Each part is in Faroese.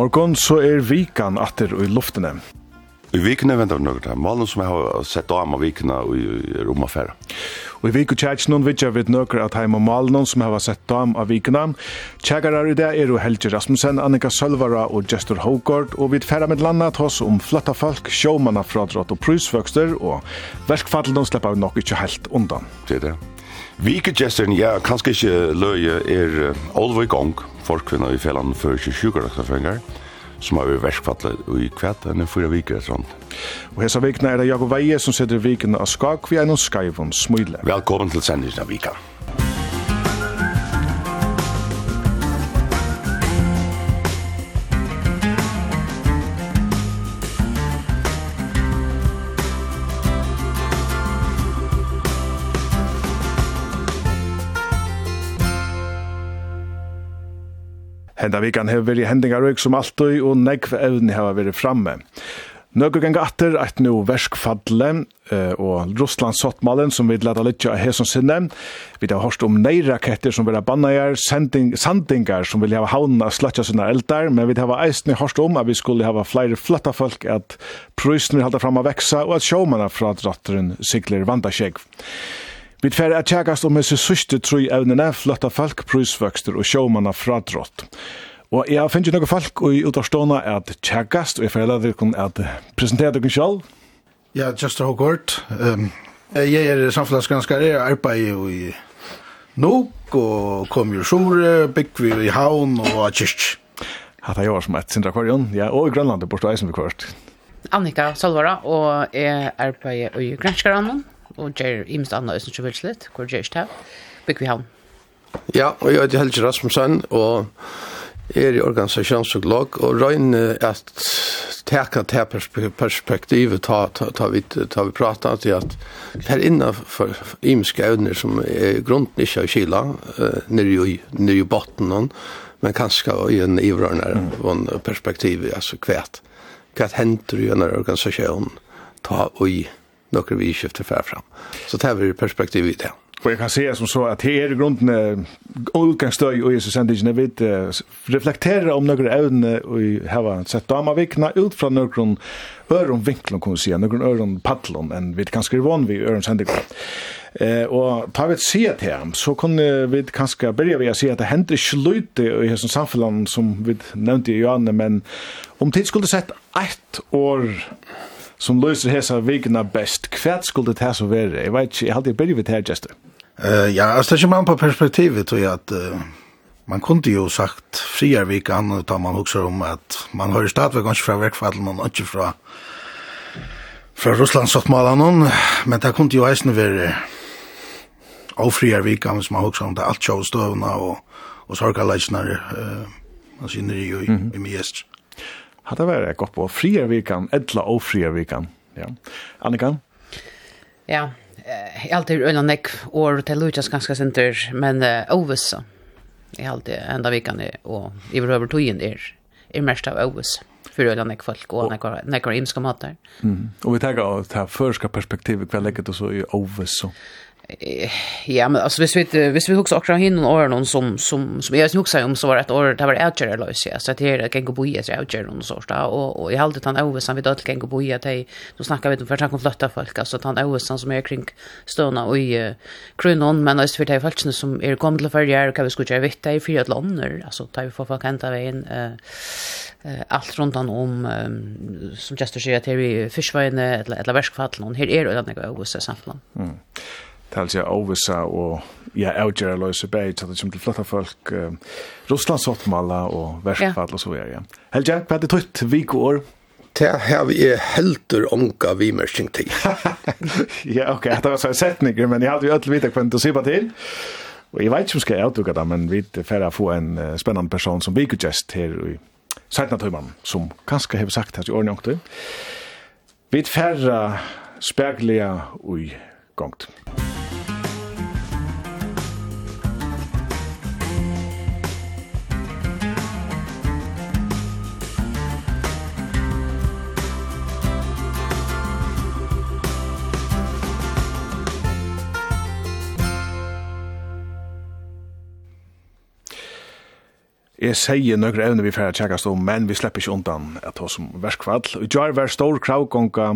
morgon så er vikan atter i luftene. I vikene venter vi noe til. Målen som jeg har sett av med vikene i romaffæra. Og i vik og tjæk noen vidt jeg vet at heim og malen som jeg har sett av med vikene. Tjækere i det er jo Helge Rasmussen, Annika Sølvara og Gestor Hågård. Og vi tfæra med landet hos om flotta folk, sjåmanna fradrott og prusvøkster. Og verkfallet de slipper vi nok ikke helt undan. Det er det. Vikegessen, ja, kanskje ikke løye er Olvøy Gong, forkvinna i fellan for 27 rektaføringar, som har vært verskfattlet i kvett enn fyra viker etter hånd. Og hessa vikna er det Jakob Veie som sitter i vikene av Skakvi enn og Skaivon Smyle. Velkommen til sendingen av Vika. Henda vikan hefur verið hendingarøyk som alltid og negv evni hefur verið framme. Nøkker ganga atter eit nu verskfadle uh, og Russlands sottmalen som vi leta litja av hesson sinne. Vi har hørst om neiraketter som vil ha bannajar, sending, sandingar som vil hava hauna slatja sinna eldar, men vi har eisne hørst om at vi skulle hava flere flotta folk, at prøysene vil halda fram a veksa og at sjåmanna fra drotteren sigler vandasjegv. Vi tver er tjekast om hese syste tru evnene, flotta folk, prusvøkster og sjåmanna fradrott. Og jeg finner finnst noen folk i utavstående at tjekast, og jeg føler at dere at presentere dere selv. Ja, Kjøster Håkort. Um, jeg er samfunnsgranskare, jeg arbeider i Nok, og kom jo Sjore, bygg vi i Havn og Kyrk. Hatt jeg var som et sindra kvarjon, ja, og i Grønlandet, bortstå eisen vi kvart. Annika Salvara, og jeg arbeider i Grønskaranen, og gjør imest annet som vil slitt, hvor gjør ikke det, bygger vi havn. Ja, og jeg heter Helge Rasmussen, og er i organisasjonspsykolog, og røyne at teka det perspektivet ta, ta, ta, vi, ta vi prata til at her innenfor imiske evner som er grunden ikke av kyla, nere i, nere i botten, men kanskje i en ivrørende perspektiv, altså kvært kvært henter i en organisasjon, ta og i några vi skiftar fram fram. Så det här är perspektiv i det. Och jag kan säga som så att här är grunden utgångsstöj och Jesus sänder är vid reflektera om några ävne och hava sett damavikna ut från några öron vinklon kan vi säga, några öron paddlon än vi kanske är van vid öron sänder. Eh och vi vet se det här så kunde vi kanske börja vi säga att det händer slöjte i hela samhället som vi nämnde i Johanne men om tid skulle sett ett år som løser hesa vikna best. Hva skulle det her så være? Jeg vet ikke, jeg hadde bedre vidt her, Gjester. Uh, ja, altså det er ikke man på perspektivet, tror jeg, at uh, man kunne jo sagt friar friarvikan, da man husker om at man hører stadigvæk ikke fra verkfallen, og ikke fra, fra Russland sottmalen, men det kunne jo eisne være og friar ofriarvikan, hvis man husker om det, alt sjåstøvna og, og sorgalegnar, uh, man synes jo i, mm -hmm. i mest. Hatta var jeg godt på. Frier vikan, edla og frier vikan. Ja. Annika? Ja, jeg alltid er øyne nekk år til Lukas ganske senter, men uh, Ovis, Jeg alltid enda vikan er, og i over togjen er, er mest av Ovis, för öland när folk och när när krimska matar. Mm. Och vi tar av det här förska perspektivet kvar lägget och så är over så ja men alltså visst vi visst vi också också hin och någon som som som jag också om så var ett år det var outcher lös ja så att det kan gå boja så outcher någon sorts där och och i allt han som vi då kan gå boja att då snackar vi om första kom flytta folk alltså att han över som är kring stöna och i kronon men alltså för det fallet som är kommit till förr kan vi skulle göra vitt i fyra länder alltså tar vi för folk hämta vägen eh allt runt om som just säger att det är fiskvajne eller eller verkfall någon här är det något Ovesen samtland. Mm tals jeg oversa og ja, avgjøre løse bæg, til det kommer til flotta folk, uh, Russlands åttmala og verkfall og så videre. Ja. Helge, hva er det tøtt? vik og år? Det har vi helter omga vimersing til. ja, ok, det var så en setning, men jeg hadde jo ødelig vite hva du sier på til. Og jeg vet ikke om jeg skal avdukke det, men vi er ferdig å få en uh, spennende person som vikudgjest her i Sætna Tøyman, som kanskje har sagt her i årene ångte. Vi får uh, speglige og gongt. Musikk Jeg sier nøkker evne vi færre tjekkast om, men vi slipper ikke undan at hos som verskvall. Og jar var stor kravgonga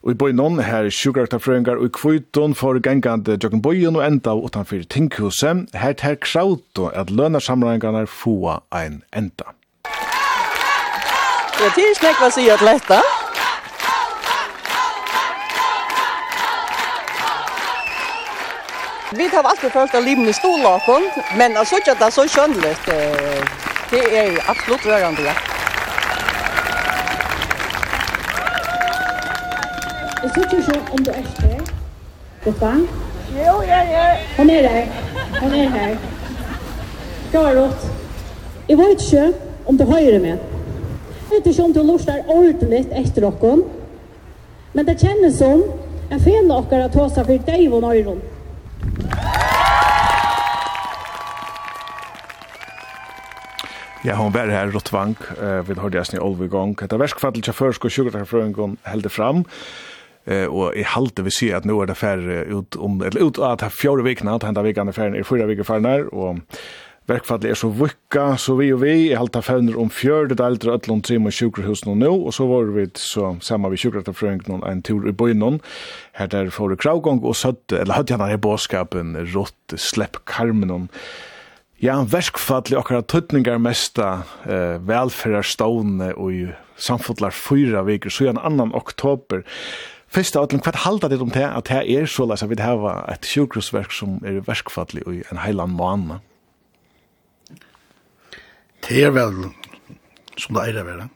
Og i bøynon her sjukartafrøyngar og i kvøyton for gengande jokken bøyen og enda utanfyr tinghuset, her ter krauto at lønarsamrøyngarnar fua ein enda. Ja, det er slik hva sier at letta. Vi har alltid følt av livet i stolaken, men jeg synes det er så skjønnelig. Det er absolutt rørende, ja. Jeg synes ikke om du er her. Dette? Jo, ja, ja. Han er her. Han er her. Garot. Jeg vet ikke om du hører meg. Jeg vet ikke om du lurer ordentlig etter dere. Men det kjennes som en fene dere tar seg for deg og nøyren. Ja, hon var her Rottvang, uh, vi hørte jeg i olve gong. Etter verskfattel til først og sjukkertakarfrøyngon helde fram, uh, og i halte vi sier at nå er det færre ut om, eller ut av det fjore veckan at henda vikene er færre, i fyra viker færre og verkfall er så vukka, så vi og vi, jeg halte av fevner om fjørde delt og ødlån trim og sjukerhusen og nå, og så var vi så sammen med sjukerhusen en tur i bøyen, her der får kravgång og sødde, eller hadde han her båskapen, rått, slepp karmen Ja, verkfallet akkurat tøtningar mesta eh, velferdarstående og i samfotlar fyra veker, så en annan oktober, Fyrst av allan, hvert halda det om det, at det er så leis at vi har et sjukrusverk som er verkfallig i en heiland måned? det er vel som det er å være.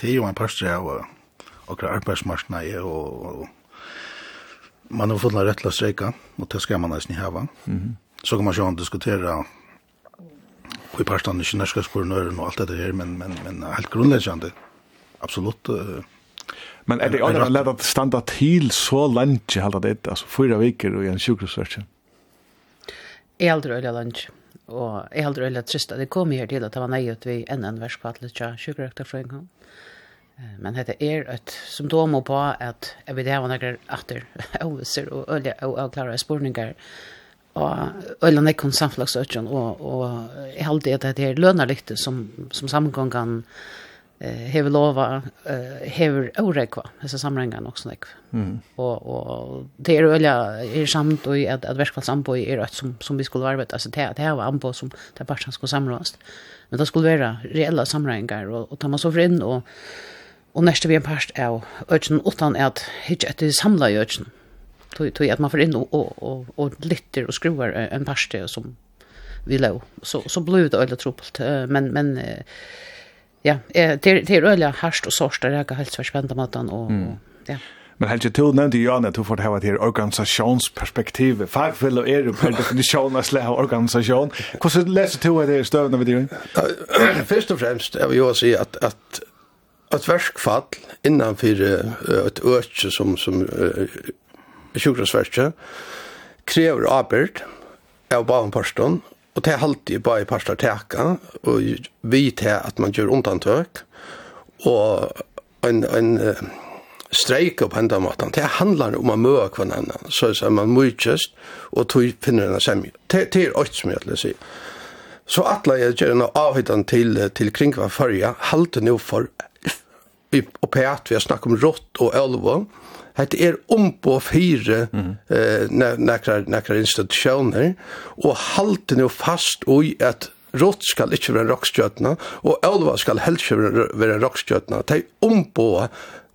Det er jo en parstri av akkurat arbeidsmarsene og, og man har fått en å streika, og det skal man nesten hava. Mm -hmm. Så kan man sjå diskutera i parstene ikke kinesiske skolen og alt dette her, men, men, men helt grunnleggende, absolutt. Uh, men er det jo en lett at standa til så lenge, halda det, altså fyra viker og i en sjukhussverkje? Jeg aldri øyla langt. Og jeg heldur øyla trist at jeg kom her til at det var nøy at vi enn en verskvatlet tja sjukkerøkta fra en gang. Men dette er et symptom på at jeg vil hava noen atter avviser og øyla og avklare spurningar og øyla nekkon samflagsøtjen og, og jeg heldur at det er lønarliktet som, som samgångan eh hevur lova eh hevur orekva hesa samrangan också nek. Mm. Och och det är väl är samt och att att verkfall sambo är rätt som som vi skulle arbeta alltså det det var ambo som det bara skulle samlas. Men det skulle vara reella samrangar och och ta man så för in och och nästa vi en past är öchen utan att hitch at det samla öchen. Tog tog att man får in och och och lytter och skruvar en past som vi lå. Så så blev det öle trubbelt men men ja, det det är öliga harst och det där jag helt att matan och ja. Men helt til du nevnte, Jan, at du får hava til organisationsperspektivet. Fagfell og er per definisjon av slag av organisasjon. Hvordan leser du at det er støvende ved deg? Først og fremst, jeg vil jo si at, at at verskfall innanfor et øke som, som uh, sjukkrasverket krever arbeid av bavenparstånd Och det er alltid bara i parstar teka, och vi til att man gör undantøk, och en en streik på enda måten, Det handlar om att møte hverandre, så er man mycket och tog finner en sämja. Det det är åt som jag si. Så alla jeg gör en avhitan till till kring var førje, halte nå för og och på at vi har snakket om rått och elva Hette er om på fire mm. eh, nekrar, nekrar og halte nu fast ui at Rott skal ikke være rockstjøtene, og Olva skal helst ikke være en rockstjøtna. De ombå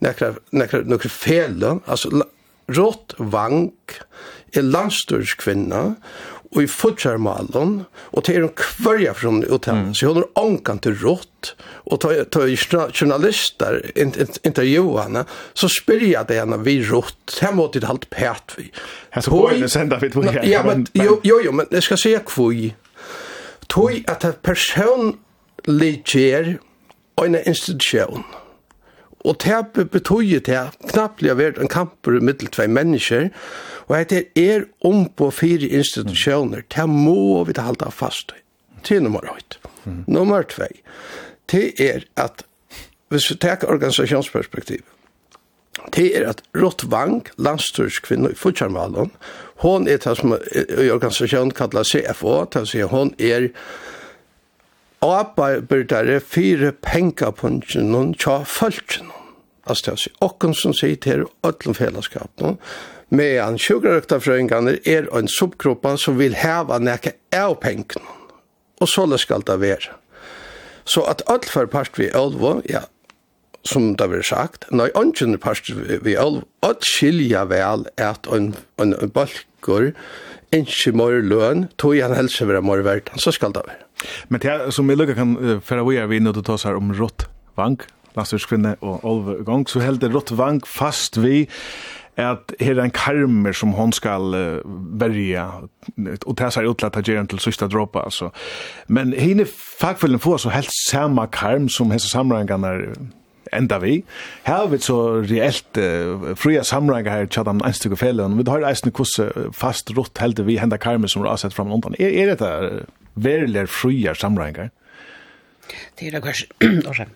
nekrar, nekrar, nekrar fele, altså Rott Vank er landstørskvinna, og i fortsatt malen, og til en kvørja från utan, så hon har ankan til rått, og til journalister intervjuer henne, så spyrja det henne vi rått, her måtte det alt pæt vi. Her så går og sende vi tog Ja, men, jo, jo, jo, men jeg skal se kvui, tog at en person ligger en institution, og det betyr det knappliga vært en kamper middel tvei mennesker, Og det er om på fire institusjoner, det må vi halda fast i. Til nummer 8. Mm. Nummer 2. Det er at, hvis vi tar organisasjonsperspektiv, det er at Rott Vang, landstyrskvinne i Futsjarmalen, hon er det som i organisasjonen kallar CFO, det vil si hon er arbeidere fire pengapunktene tja følgene. Altså det vil si, okken som sier til og ødelen fellesskapen, medan sjukrøktafrøyngarnir er en subgruppa som vil heva nekka av pengen. Og så det skal det være. Så at alt for part vi olvo, ja, som det blir sagt, når ønsken part vi olvo, at skilja vel at en, en, en balkor ikke mer løn, tog han helse være mer verdt, så skal det være. Men det som vi lukker kan uh, føre vi er vi nå til å ta oss her om rått vank, landstyrskvinne og olve gang, så helder rått vank fast vi at her er en karmer som hon skal uh, verja, og det ser utlatt at gjerne til sista dråpa, altså. Men henne fagfølgen får så helt samme karm som hese samrangene enda vi. Her har vi så reelt uh, fria samrangar her tjata om einstykke fellen. Vi har eisne kusse fast rått heldig vi henda karmer som rasett fram undan. Er, er dette verilig fria samrangar? Det är det kanske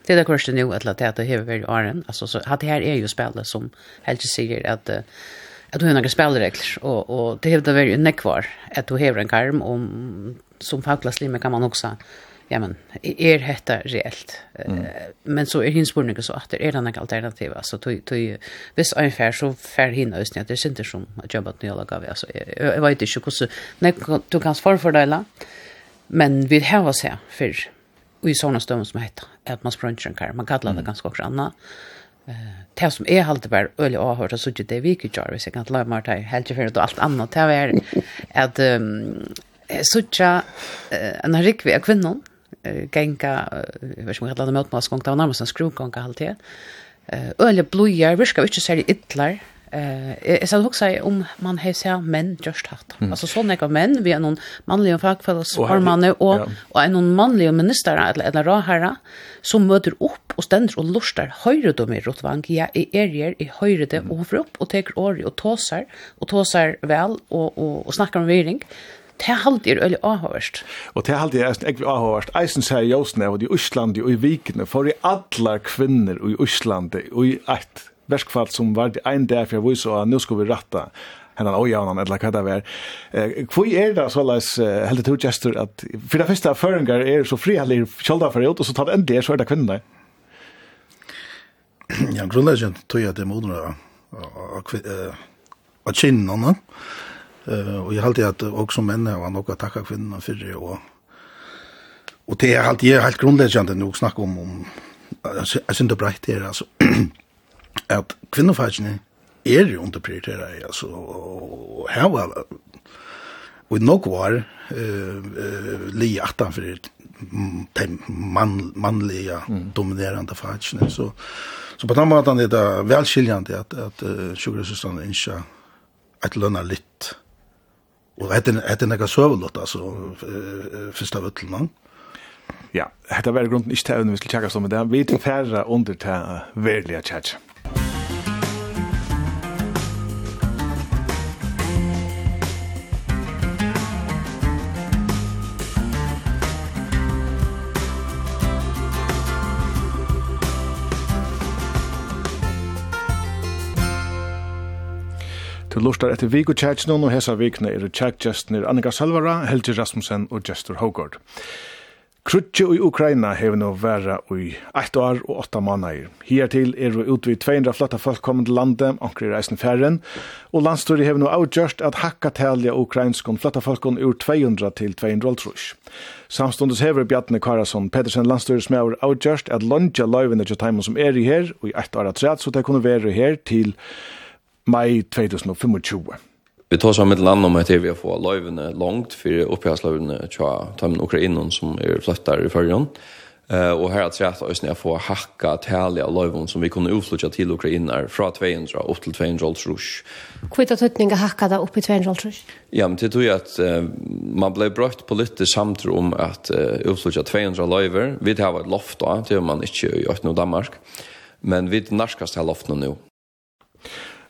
det är det kanske nu att låta det här vara åren. Alltså så att det här är ju spelet som helt säger att att du har några spelregler och och det hävdar väl en kvar att du har en karm om som facklas slimme kan man också ja men är detta reellt mm. men så är hinspurningen så att det är den alternativa så tog du vis ungefär så fär hinna just det är inte som att jobba att jag gav alltså jag vet inte hur så du kan förfördela men vi har oss här för Och i sådana stövn som heter att man spruncher en kar. Man kallar det ganska också annat. Eh, det som är halt bara öle och hörta så det vi gick ju så kan lämna mig det helt för och allt annat. Det är att sucha en rikvi av kvinnan gänga vad ska man kalla det motmaskång det var närmast en skruvgång alltid. Öle vi ska inte särskilt ytlar. Eh, jag så också om man har sett män just haft. Mm. Alltså såna några män vi är någon manliga fackfälla så har man och ja. och en någon manlig minister eller eller rå herra som möter upp och ständer och lustar höjre dem i rotvang. Ja, i er i höjre det och för upp och tar år och tåsar och tåsar väl och och och snackar om viring. det er alltid øyelig avhåverst. Og det er alltid ekvi avhåverst. Eisen sier Jåsne, og i Øslandi og i Vikene, for i alle kvinner og i Øslandi og i et verskfall som var en dag for jeg viser at nå skal vi ratta hennan ojavnan eller hva det er. Hvor er det så leis heldig to gestur at for det første føringar er så frihallig kjolda for og så tar det endelig så er det kvinnen der? Ja, grunnleggjent tog jeg til moderne av kvinnerne og jeg halte at også menn var nok å takka kvinnerne fyrir og og det er alt jeg helt grunnleggjent nå snakk om om jeg synes det breit er altså at kvinnefagene er jo underprioriteret, altså, og her var Og nok var uh, uh, li atan for de man, mannlige mm. dominerande fagene, Så, så på den måten er det velskiljende at, at uh, sjukkresysterne ikke at lønna litt. Og etter, etter nekka søvelott, altså, uh, først av utlån. Ja, dette var grunden ikke til å vi skulle oss om det. Vi er til færre under til verlige tjekke. Til lustar etter Vigo og og hesa vikne er tjæk gestner Annika Salvara, Helge Rasmussen og Gestur Hågård. Krutje i Ukraina hever nå væra i 8 år og 8 måneder. Hier til er vi utvid 200 flotta folk kommet til landet, anker i reisen ferien, og landstyret hever nå avgjørst at hakka talja ukrainskon flotta folkon ur 200 til 200 trus. Samstundes hever Bjartne Karasson Pedersen landstyret som er avgjørst at lunja løyvene til teimen som er i her, og i 8 år at træt, så det kunne være her til mai 2025. Vi tar sammen med land om at vi har fått løyvene langt for opphjælsløyvene til Tømmen Ukrainen som er flyttet i førjen. Uh, og her er trett øyne å får hakka tælja løyvene som vi kunne utflytja til Ukraina fra 200 opp til 200 års rush. Hva er det hakka da opp i 200 års rush? Ja, men det tror jeg at uh, man ble brøtt på litt samtro om at uh, utflytja 200 løyver. Vi har et loft da, til man ikke i Øtne og Danmark. Men vi narskast her loftene nå.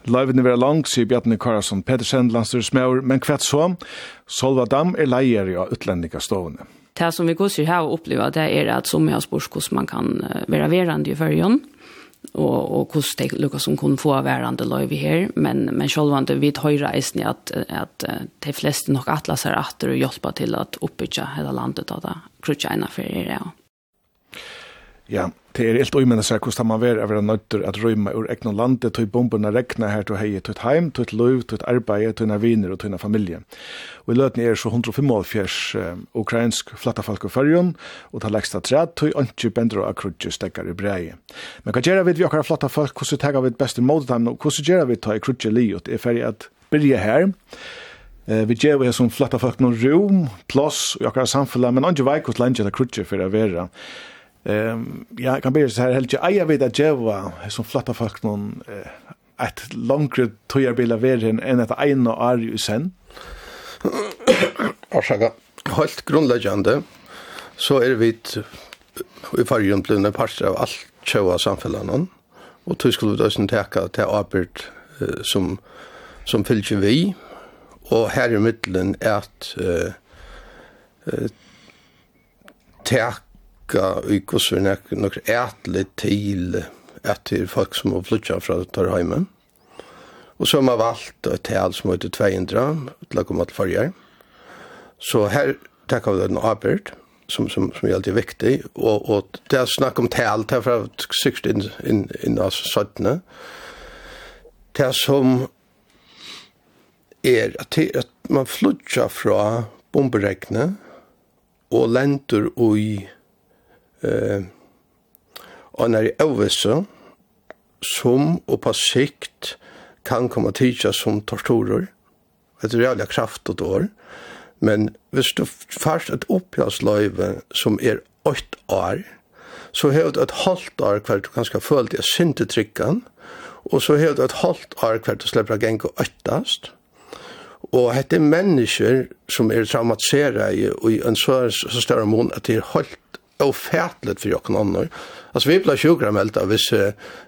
Løyven er lang, sier Bjarne Karasson Pedersen, landstyrsmøver, men kvett så, Solva Dam er leier i utlendingastående. Det som vi går her og opplever, det er at som jeg har spørs hvordan man kan være verande i førjen, og, og hvordan det lukkar som kunne få verande løyve her, men, men sjølvande vi høyre eisen i at, at de fleste nok atlaser atter og hjelpa til at oppbygge hele landet, og da krutja ena for er ja. Ja, det er helt umenn å se hvordan man vera være nøytur at røyma ur egnet landet, tog bomberne regna her til hei, tog heim, tog løyv, tog arbeid, tog viner og tog familie. Og i løten er så 145 uh, ukrainsk flattafalk og fyrjon, og ta leksta træd, tog ønskje bender og akrutje stekker i brei. Men hva gjør vi vi okkar flattafalk, hvordan tar vi best i måte dem, og hvordan gjør vi ta i krutje liot, er ferdig at byrje her, Eh vi ger vi som flatta folk någon rum, plats och jag kan samfalla men inte vekos landet det krutche för att vara. Ehm ja, kan bli så här helt jag jag vet att Jeva som flatta folk någon eh ett längre tojar bila verden än att en och är ju sen. Orsaka helt grundläggande så är vi i fargen blivna parter av allt tjoa samfällan och tog skulle vi då sen täcka till arbet som som fylgjer vi og her i middelen er at eh, uh, uh, lukka i kusser nek nok ætlig til etter folk som har flyttet fra Torheimen. Og så har man valgt et tal som heter 200 til å komme til forrige. Så her tenker vi den arbeid som, som, som er alltid viktig. Og, og det er snakk om tal det er fra 60 inn, inn, inn av 17. Det er som er at, at man flyttet fra bomberegnet og lenter og i eh, og når jeg øvelse, som og på sikt kan komme til seg som torturer, et reallig kraft og år, men hvis du først et oppgjørsløyve som er 8 år, så har du et halvt år hver du kanskje føler deg syntetrykken, og så har du et halvt år hver du slipper å gjenge øktast, Og hette mennesker som er traumatiserade i, i en så, så større mån at det er holdt ofärtligt för jag kan annorlunda. Alltså vi ble sjukra av det hvis,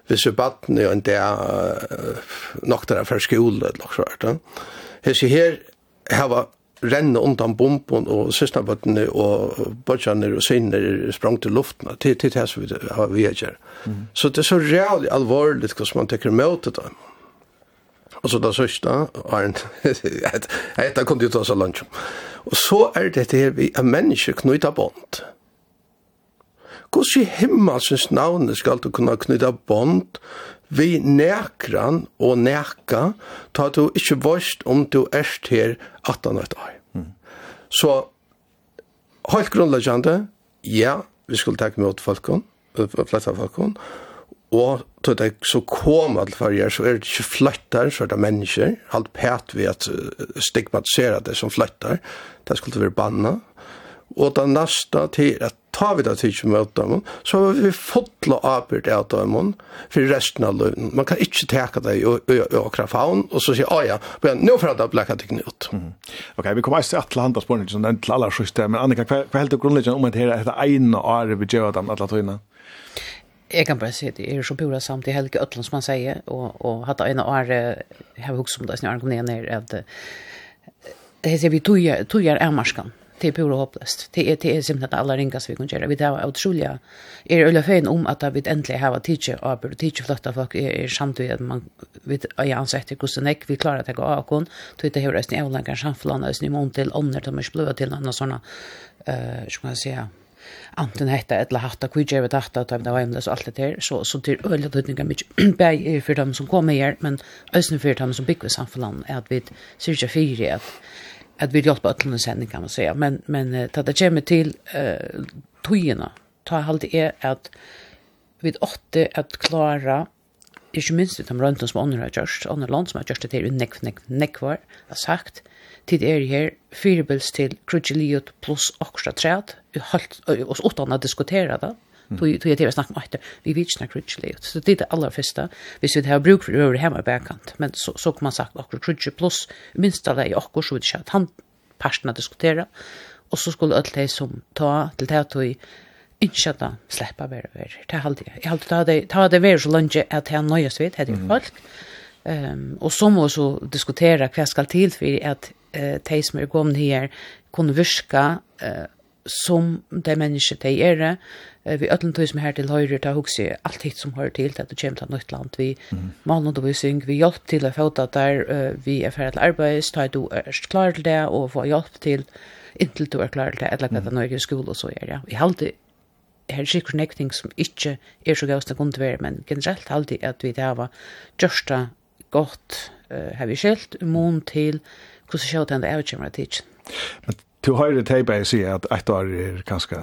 hvis vi baden är inte uh, nog där för skolan eller så här. Här her, här var renne undan bomben og søsterbøttene og bøttene og sinner sprang til luften. Det er det som vi har vi gjør. Mm. Så det er så reallig alvorlig hvordan man tenker møte det. Og så det sørste, Arne, etter kom det ut av så. Og så er det det vi er mennesker knyttet bånd. Hvordan i himmelsens navn skal du kunne knytta bånd vi nekran og neka, ta du ikke voist om du erst her 18 år. Mm. Så, helt grunnleggjande, ja, vi skulle takke mot folkene, flest av folkene, og til det så kom alle farger, så er det ikke flyttar, så er det mennesker, alt pæt vi at stigmatisera det som flyttar, det skulle være banna, og det neste til at ta vi det til ikke møte dem, så har vi fått å arbeid av dem for resten av løven. Man kan ikke teke det i åkra faun, og så sier, «Å ja, men nå får jeg da blekka det ut». Mm. Ok, vi kommer ikke til andre spørsmål, som den til aller siste, men Annika, hva, hva helt grunnleggende om at det er dette ene året vi gjør dem alle togene? Jeg kan bare si det, er så pura samt i helge øtlen som man sier, og, og hatt ene året, jeg har hukst om det, som jeg har kommet ned, er at det heter vi tog, tog er marskan det är pura hopplöst. Det är, det är simpelthen alla ringas vi kan göra. Vi där otroliga, är öliga fein om att vi äntligen har tidsje teacher och teacher flotta folk är, är att man vet, jag ansett det kostar näck vi klarar att gå av kon, då inte hur resten är olika samflån, och ni till ånder, de är splöva till några såna uh, ska man säga, antingen hetta eller hatta kvijer vet hatta att det var hemlös allt det där så så till öliga tydningar mycket bäj för dem som kommer här men ösnen för dem som bygger samfällan är att vi cirka fyra att at vi hjälpa öllene sändning kan man säga. Men, men ta det kommer till uh, togjerna, ta halt er at vi åtte at klara ikke minst de røntene som andre har gjort, andre land som har gjort det til nekv, nekv, nekvar, har sagt, tid er her firebils til krudgeliot pluss okra træd, og oss åttan å diskutera det, Tog tog jag till att snacka om det. Vi vet snacka crutchley. Så det är det allra första. Vi har bruk för över hemma backhand. Men så så kan man sagt och crutchley plus minst det i och så vi det att han parterna diskutera. Och så skulle allt det som ta till det att ikke at han slipper være over. Det er alltid. Jeg alltid tar det, tar være så langt at han nøyes vidt, heter jo folk. Um, og så må vi så diskutere hva skal til for at uh, de som er kommet her kunne virke uh, som de mennesker de er, det. vi øtlen tog som her til høyre, ta hugsi alt hitt som hører til, at du kommer til nytt land, vi mm. maler noe vi syng, vi hjelper til å få det der, vi er ferdig til arbeid, ta du er klar til det, og få hjelp til, inntil du er klar til det, eller at det er i skole og så er det. Vi har alltid, her er sikkert nek ting som ikke er så gøyst det kunne være, men generelt alltid at vi det var gjørsta godt, uh, har vi skilt, mån til hvordan sjøt han det er utkommer til. Men Du har det tejpa jag säger att ett år är ganska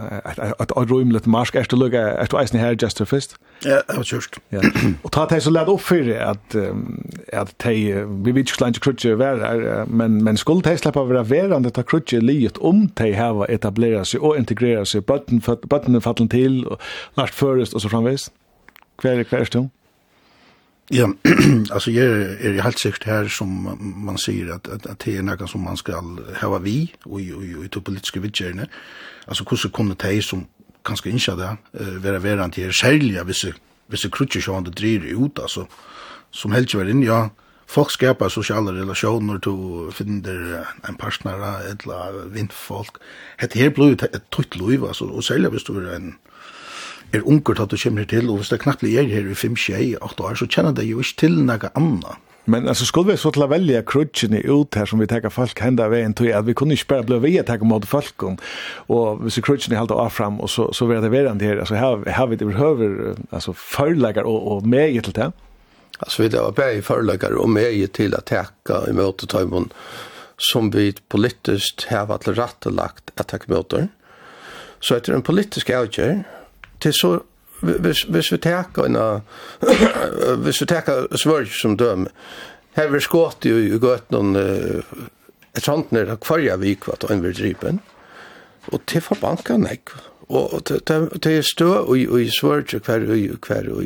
ett år rymligt marsk efter lucka efter eisen här just to fist. Ja, det var just. Ja. Och ta det så lätt upp för att att te vi vet inte klart krutje var men men skulle te släppa vara verande ta krutje liet om te hava etablera sig och integrera sig botten botten fallen till och last förrest och så framvis. Kvar kvar stund. Ja, alltså jag är er helt säkert här som man säger att att, att det är något som man ska ha vi och i och i det politiska vidgärna. Alltså hur så kommer det som kanske inte där eh vara verant här själva vissa vissa krutcher som det driver ut alltså som helt väl in ja folk skapar sociala relationer to finner en partner eller vindfolk. Det här blir ett liv, alltså och sälja hvis du en er unger tatt du kommer til, og hvis det knappt er her i 5, 6, 8 år, så kjenner det jo ikke til noe annet. Men altså, skulle vi så til å velge krutchen ut her som vi tenker folk hända vägen till at vi kunne ikke bare bli ved å tenke mot folk og hvis krutchen helt av frem, og så så vil det være det här alltså her, har vi det behöver altså, forelegger og, og med til det. Altså, vi det var forelegger og med til å tenke i møte til som vi politisk har varit rättlagt at tenke mot. Så etter en politisk avgjør, til så hvis hvis vi tar en hvis vi tar svørg som døm her vi skått jo i gøtt noen et sånt nere kvarja vik vat og en vil dripen og til for nek og til stå og i svørg hver og hver og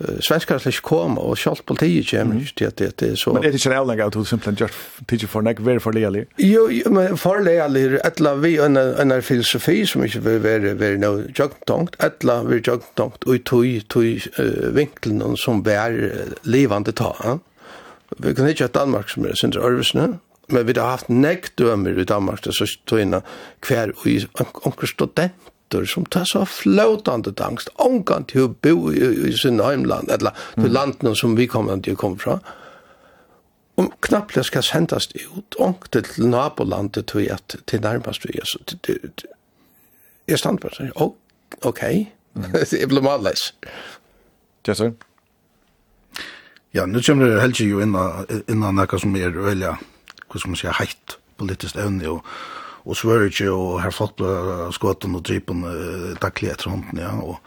svenskar slik koma, og sjálf politiet kjem, mm. til at det, er så... Men er det ikke avlegg at du simpelthen gjør tidsi for nek, veri for leilig? Jo, jo, men for leilig er etla vi enn er filosofi som ikke vil være veri no jogtongt, etla vi jogtongt og tui, tui uh, vinklen som vi er livande ta. Ja? Vi kan ikke ha Danmark som er sindra Ørvesne, men vi har haft nek dømer i Danmark, det så tøyna hver og onker student atter som tar så flåtande angst, ångan til å bo i, i sin heimland, eller til mm. landene som vi kommer til å komme fra, om knapple skal sendas ut, ångte til nabolandet til, at, til nærmest vi, altså, til, til, til, jeg stand på det, oh, ok, jeg ble malles. så. Ja, nu kommer det helst jo innan, innan noe som er øyla, hva skal man si, heitt politiskt evne, og og Sverige og her flott ble skåten og drypen uh, taklig etter hånden, ja. Og,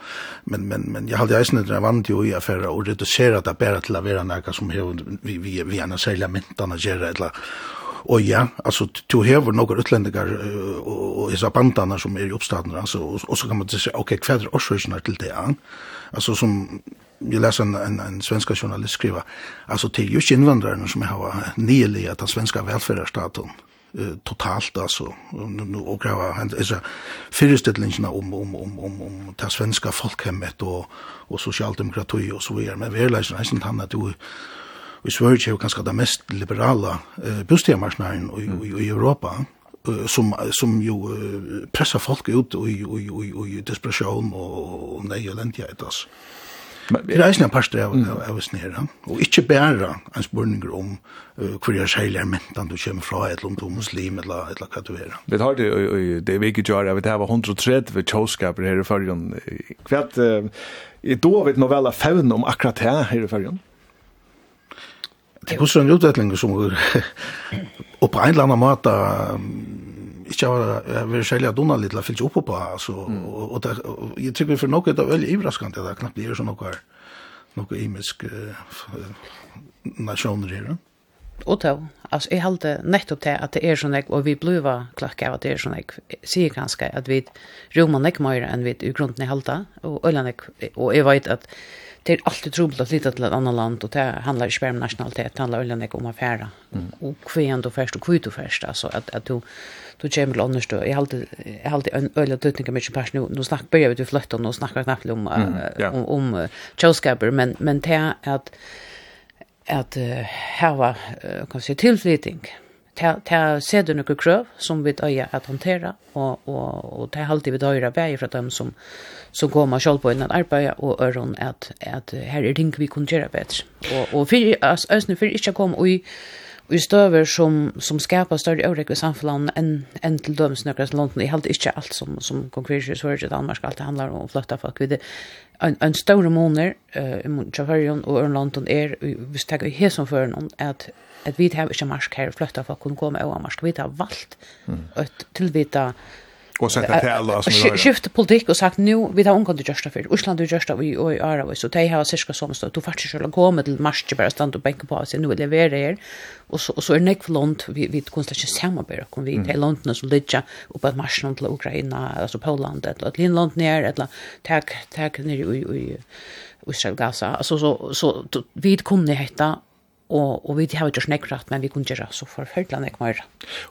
men, men, men jeg hadde eisen etter vant jo i affæra og redusera det bare til å være noe som hev, vi, vi, vi er særlig mentene gjør eller Og ja, altså, du hever noen utlendinger uh, og disse bandene som er i oppstaden, altså, og, og så kan man si, ok, hva er årsøkene til det? Ja? Altså, som jag läser en, en, en svenska journalist skriva, alltså till just invandrarna som har nyligen att den svenska välfärdsstaten eh, totalt alltså nu och grava han alltså föreställningarna om om om om om det svenska folkhemmet och och socialdemokrati och så vidare men vi är läsna inte han att du vi Sverige är kanske det mest liberala eh, bostadsmarknaden i, i, i Europa som som ju pressar folk ut och i och i och i desperation och nej eländighet alltså. Det er eisne en parster av, av oss nere, og ikkje bæra en spurninger om uh, hvor jeg seilig er mentan du kommer fra, eller om du er muslim, eller, eller hva du er. Vi tar det, og, det er vi ikke gjør, vi var 130 tjåskaper her i fyrjon. Hva er det, da vet nå vel faun om akkurat her her i fyrjon? Det er også en utveckling som er, og på en eller annen måte, ikke har vært særlig at Donald litt fyllt oppe på, altså, mm. og, og, det, og jeg tykker for noe det er veldig iverraskende, det er knappt det er sånn noe, noe imisk uh, nasjoner her. Og då, altså, jeg halte nettopp til at det er sånn jeg, og vi bliva klakk av at det er sånn jeg, sier ganske at vi rommer nek mer enn vi i grunden i halte, og, og jeg vet at det är alltid troligt att flytta till ett annat land och det handlar ju bara om nationalitet, det handlar ju om affärer. Mm. Och kvar du först och kvar du först alltså att att du du kommer till annars då. Jag har alltid jag har alltid en öle tutningar mycket pass nu nu snack börjar vi flytta och snackar knappt om mm. yeah. om, om uh, Chelsea men men det är att att uh, här var uh, kan se tillflyttning. Mm ta ta ser du några som vi öja att hantera och och och ta alltid vid öra bäj för dem som så går man själv på innan arbete och öron att att här är ting vi kan göra bättre och och för oss ösnu för inte kom och i i stöver som som skapar större orättvis i samhället än än till döms några som London. I helt inte allt som som konkret så är Danmark allt handlar om flotta folk vid en en stor månader eh i Muntjavarjon och London är vi stäcker här som för någon att at vi har ikke marsk her, fløtta for å kunne komme over marsk. Vi har valgt mm. et tilvita Och sett det alla som vi har. Skiftet politikk og sagt, nu, vi har omgått i för. Island Osland er vi och i Aravi, så de har cirka som stått. Du faktisk selv komme till marsch bara stand och bänka på og nu vill leverera er. Och så, och så är det för långt vi, vi konstar inte ikke samarbeide, kun vi til landene som ligger oppe av marsjen till Ukraina, alltså Polen eller til land ner eller tack tack ner i i Israel Gaza. alltså så, så, vi kunde hette og, og vi har ikke snakket rett, men vi kunne gjøre så forfølgelig ikke mer.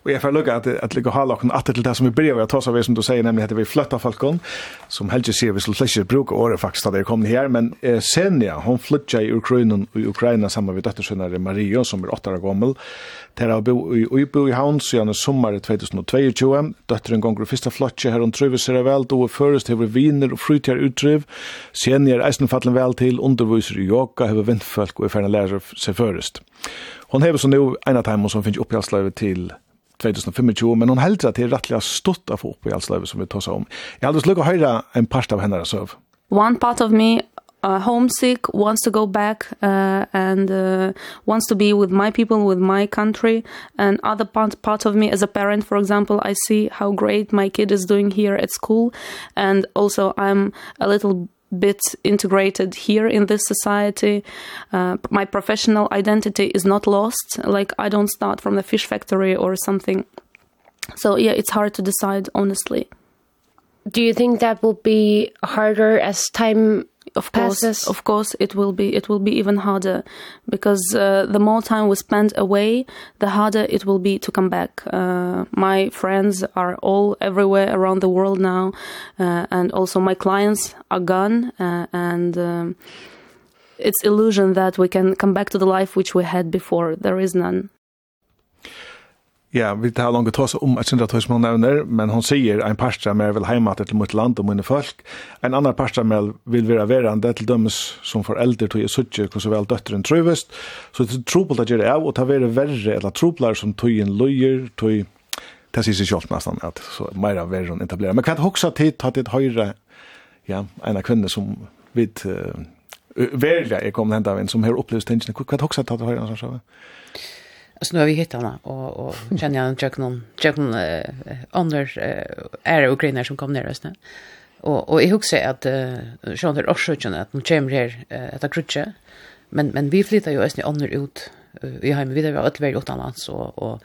Og jeg får lukke at, at ligge halv og atter til det som vi blir bryr vi tar seg som du sier, nemlig at vi flyttet folkene, som helst sier vi skulle ikke bruke året faktisk da det kom her, men eh, Senja, hun flytter i Ukraina, i Ukraina sammen med døttersønnere Maria, som er åtte år gammel, til å bo i Uibo i havn siden sommeren 2022. Døtteren ganger i første flotje her, hun trøver seg vel, då er først hever viner og frytjer utdriv. Senja er eisenfattelen vel til, underviser i yoga, hever vindfølg og er ferdig lærer seg føres først. Hon hever så nu en av timen som finns uppgradslöjvet till 2025, men hon heldur til det er rettelig stått av oppgradslöjvet som vi tar om. Jeg hadde slukket å høre en parst av henne søv. One part of me uh, homesick, wants to go back uh, and uh, wants to be with my people, with my country. And other part, part of me as a parent, for example, I see how great my kid is doing here at school. And also I'm a little bit integrated here in this society. Uh, my professional identity is not lost. Like i don't start from the fish factory or something. So yeah it's hard to decide honestly. Do you think that will be harder as time of course passes. of course it will be it will be even harder because uh, the more time we spend away the harder it will be to come back. Uh, my friends are all everywhere around the world now uh, and also my clients are gone uh, and um, it's illusion that we can come back to the life which we had before. There is none ja, vi tar langt tås om et sindra tås man nevner, men hon sier en parstra mer vil heima til mot land og mine folk, en annan parstra mer vil vera verande til dømes som foreldre tog i suttje hos vel døtteren trøyvest, så det er trobult at gjøre av, og ta vera verre eller troblar som tøyen løyer, tøy, det sier seg sjålt nesten, at så meira verre enn etablera. Men kan hoksa tid, ta tid høyre, ja, en av kvinner som vid uh, verlig er kommet hendt av en som har opplevd tingene, hva hoksa tid, ta tid høyre, så nu har vi hittat henne och, och känner jag att någon, jag någon äh, andra eh, är ukrainer som kom ner just nu. Och, och jag huxar att eh, Sean är också att de kommer här äh, att krutcha. Men, men vi flyttar ju just nu andra ut. Vi har ju vidare, vi har ett väldigt utanlands och, och,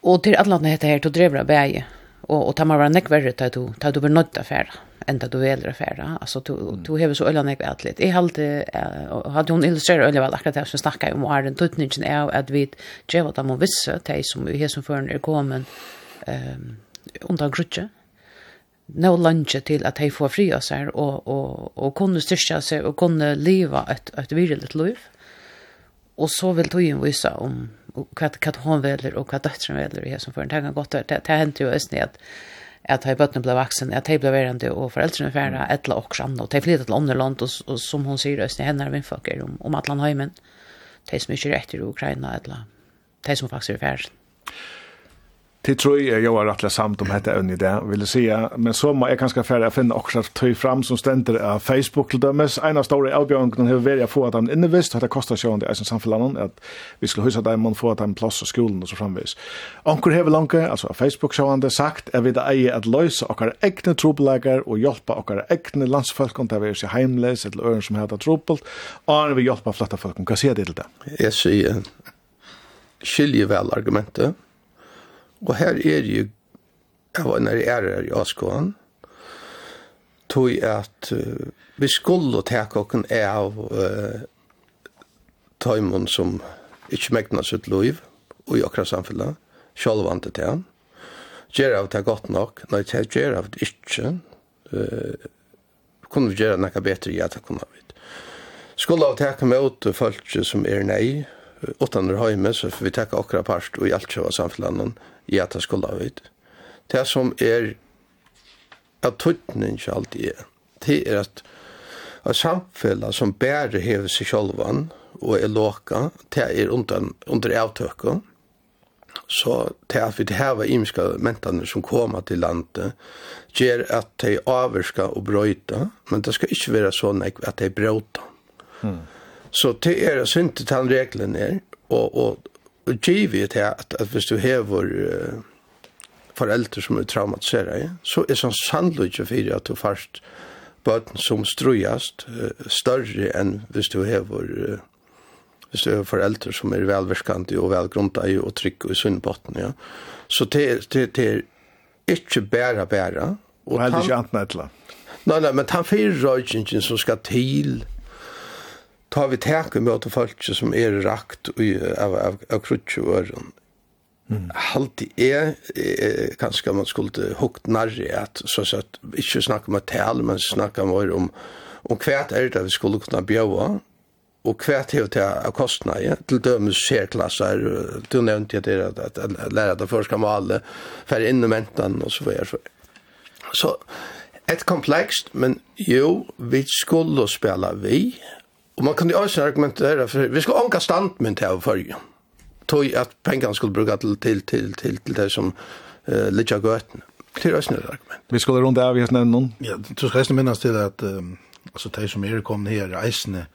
och till alla andra heter här, till Drevra bäge. Och, och tar man vara nekvärre tar du, tar du blir nöjt affärer enda du velger å Alltså du, du har så ölla jeg vet lite i hadde, uh, hade hon illustrerat ölla väl akkurat det som snackar om, og den tutningen är att vi gjør vad de må visse, som vi har som føren er kommet um, undan grutche nå lunch till att de får fri sig och och och kunna kunne sig och kunna leva ett ett et liv. Och så vill tog ju visa om vad vad hon väljer och vad döttern väljer i det som føren. Det kan godt, det, det hänt ju østene att at ha bøttene ble vaksen, at de ble verende og foreldrene færre, et eller og sann, og de flyttet til andre land, og, og som hun sier, østene henne er vindfakker om, om Atlanheimen, de som ikke er etter Ukraina, etla, de som faktisk er færre. Det tror jag jag har rättla samt om detta ön i det. Vill säga men så må jag kanske färra finna också att ta fram som ständer av Facebook till dömes En av stora avbjörnen har varit få att han innevist att det kostar sig under som samfällan att vi skulle husa där man får att en plats i skolan och så framvis. Onkel har långt alltså Facebook så han sagt är vi det är att lösa och egna trubbelagar och hjälpa och egna landsfolk om det är hemlös eller örn som heter trubbel. Och vi hjälpa flotta folk. Vad säger det till det? Jag säger skilje väl argumentet Og her er jo, jeg var nær er her i Askån, tog at uh, vi skulle ta kokken av uh, tøymon som ikke megna sitt liv og i akkurat samfunnet, sjálvande til han. Gjera av det godt nok, nei, det gjera av det ikke. Uh, kunne vi gjera nekka betre, ja, det kunne vi. Skulle av teka med åt folk som er nei, utan er heime, så får vi teka okra part og i alt sjøva samfunnet, ja, det skulle ha vært. Det som er at tøtning ikke alltid er, det er at at samfellet som bærer hever seg sjølvan og er låka, det er under, under avtøkken, så det at vi har imiska mentane som koma til landet, ger at de avvirka og brøyta, men det skal ikke være sånn at de brøyta. Mm. Så det er synd til den reglen er, og, og, givet her, at, at hvis du hever uh, foreldre som er traumatiserade, så er sånn sannløyde for at du først bøten som strøyast uh, større enn hvis du hever uh, hvis du har foreldre som er velverskande og velgrunta i og trygg og i sunnbotten, ja. Så det, det, det er ikke bæra bæra. Og, og heller ikke anten etla. Nei, nei, men han fyrir røykingen som skal til ta vi teke med folk som er rakt av, av, av krutje og øren. Mm. Halti er, er kanskje man skulle hukt nærre at, så at ikke snakke om tal, men snakke mer om, om hva er det vi skulle kunne bjøve, og hva er det av kostnader, til dømes særklasser, du nevnte at det er at, at lære det først kan male, færre inn i mentan og så videre. Så, et komplekst, men jo, vi skulle spela vi, Og man kunde ju också argumentera för vi ånka anka til å følge. tog at pengene skulle bruke til, til, til, til, til det som eh lite gott. Det är också ett argument. Vi skulle rundt av just nämna noen. Ja, du skal minnes til at um, altså, de som er kommet her, i Eisne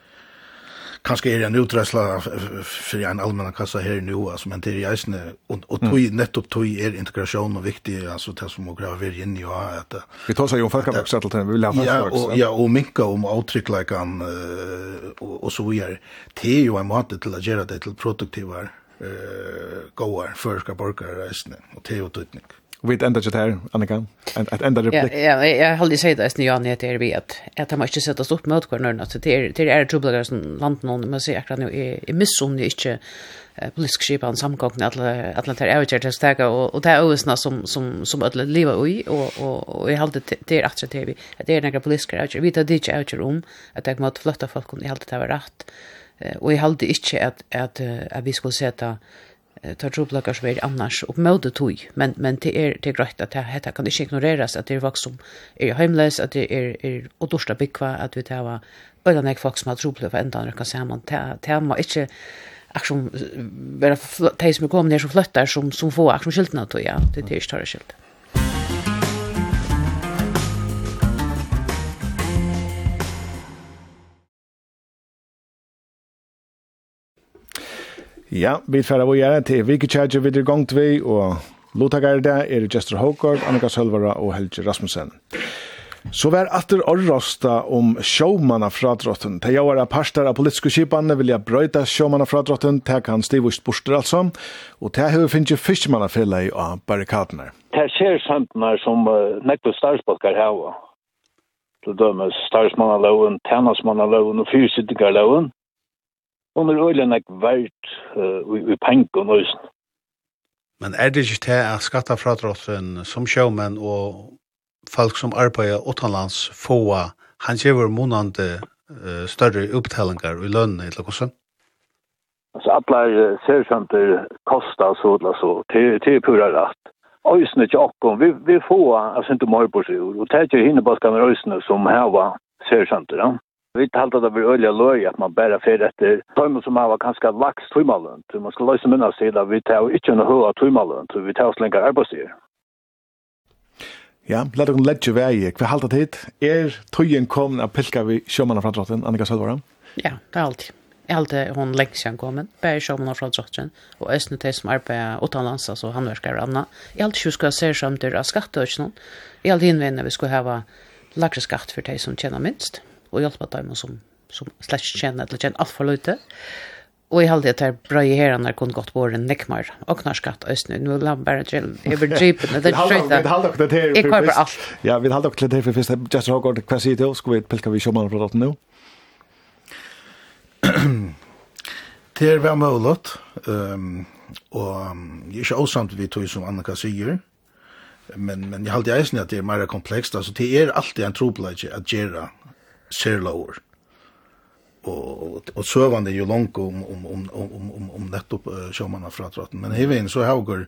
är det en utræsla för en allmän kassa her nu, alltså men det er eisne, og, og tog, nettopp tog er integrasjon og viktig, altså, det som må grave vir i å. Vi tar seg jo folkavaksettel til, vi vil ha fast Ja, og minka om avtrykkleikan og, og så vidare Det er ju en måte til att göra det til produktivar, goar för ska borgare resten og det er. Vi vet enda ikke her, Annika. Et enda replikk. Ja, ja jeg har aldri sagt det, jeg Jan, at jeg vet at jeg må ikke sette opp mot hverandre. At det er, det er trubbeligere som landet noen, men så akkurat nå, jeg missunner ikke politisk skipan samkongna alla alla där är det stega och och det är ösna som som som alla lever i och och och i halvt det är att det det är några politiska är vi tar det inte om att jag måste flytta folk om i halvt det var rätt och i halvt inte att att vi skulle sätta tar tro som är annars och mode tog men men det är det är grejt att det här kan inte ignoreras att det är er vuxen är hemlös att det är er, är er, och dorsta bikva att vi tar var eller folk som har tro på ända kan säga man tema inte aktion vara de som kommer ner så flyttar som som får aktion skyltarna då ja. Det är ju större skyltar Ja, vi færa vi gjerne til Vikekjægje videre gongt vi, og Lothakar der er Jester Håkard, Annika Sølvara og Helge Rasmussen. Så vær atter orrosta om sjåmanna fradrotten. Til jeg var parster av politiska vil jeg brøyta sjåmanna fradrotten. til han stivust borster alltså. Och det här finns ju fiskmanna fylla i av barrikadene. Det ser samtnar som uh, nekve starsbalkar här. til dømes starsmanna loven, tennasmanna loven och fyrsiddigar loven. Hon er øyla nek vært i penk og nøysen. Men er det ikke til at skattafradrotten som sjåmenn og folk som arbeider utenlands få han gjør månande uh, større opptellinger i lønnen eller hva sånn? Altså, alle sersanter koster så eller så, til til pura rett. Øysene til okkom, vi, vi får, altså ikke mer på seg, og det er ikke hinne på skammer øysene som heva sersanter, ja. Vi talte det var øyelig løy at man bare fer etter tøymer som var ganske vaks tøymalønt. Man skal løse minnes til at vi tar ikke noe høy av tøymalen, så vi tar oss lenger arbeidsier. Ja, la dere lette vei. Hva halte tid? Er tøyen kommet av pilka vi sjømann av framdratten, Annika Sølvara? Ja, det er alltid. Jeg halte hun lenge siden kommet, bare sjømann av framdratten, og østene til som arbeider utenlands, altså handverskere og annet. Jeg halte ikke skulle se sammen til skatteøkene. Jeg halte innvendig vi skulle ha lagre skatt for de som tjener minst og hjelpe dem som, som slett ikke kjenner eller kjenner alt for løyte. Og jeg halde at det er bra i herene kun gått på en nekmar, og knarskatt østene, nå la bare til, jeg blir det er trøyta. Vi halde dere til Jeg køper alt. Ja, vi halde dere til det for først, Justin Hågård, hva sier du, skal vi pilka vi sjåmann på datten nå? Det er vært mulig, og jeg er ikke åsamt vi tog som Annika sier, men men jag hade eisen at det er mer komplekst. Altså, det er alltid en troplage at gjøre ser Og, og och sövande ju långt om, om, om, om, om, om nettopp uh, sjåmanna fra tratten. Men hevein så haugur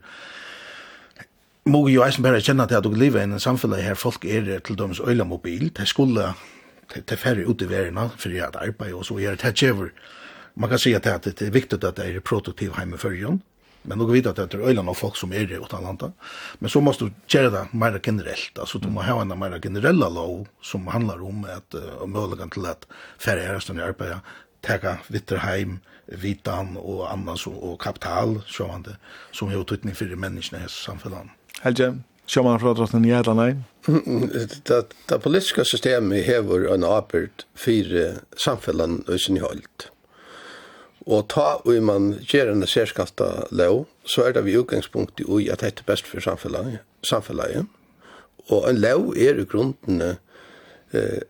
må jo eisen bare kjenne til at dere lever i en samfunn her folk er til dømes øyla mobil. Det skulle til færre ut i verden for att arbeid og så gjør det. Det Man kan si at det er viktig at det er produktiv hjemme førjen. Men nog vet att det är öland av folk som är det utan landa. Men så måste du göra det mer generellt. Alltså du måste ha en mer generella lov som handlar om att uh, möjligheten till att färre är i arbete, täcka vitterheim, vitan och annars och, och kapital sjående som är utryckning för människorna i samhället. Helge, sjå man från drottning Gärda, nej? Det, det politiska systemet hever en apert för samhället och sin hållt. Og ta og man gjør en særskatta lov, så er det vi utgangspunkt i at det er best for samfunnet. samfunnet. Og en lov er i grunden eh,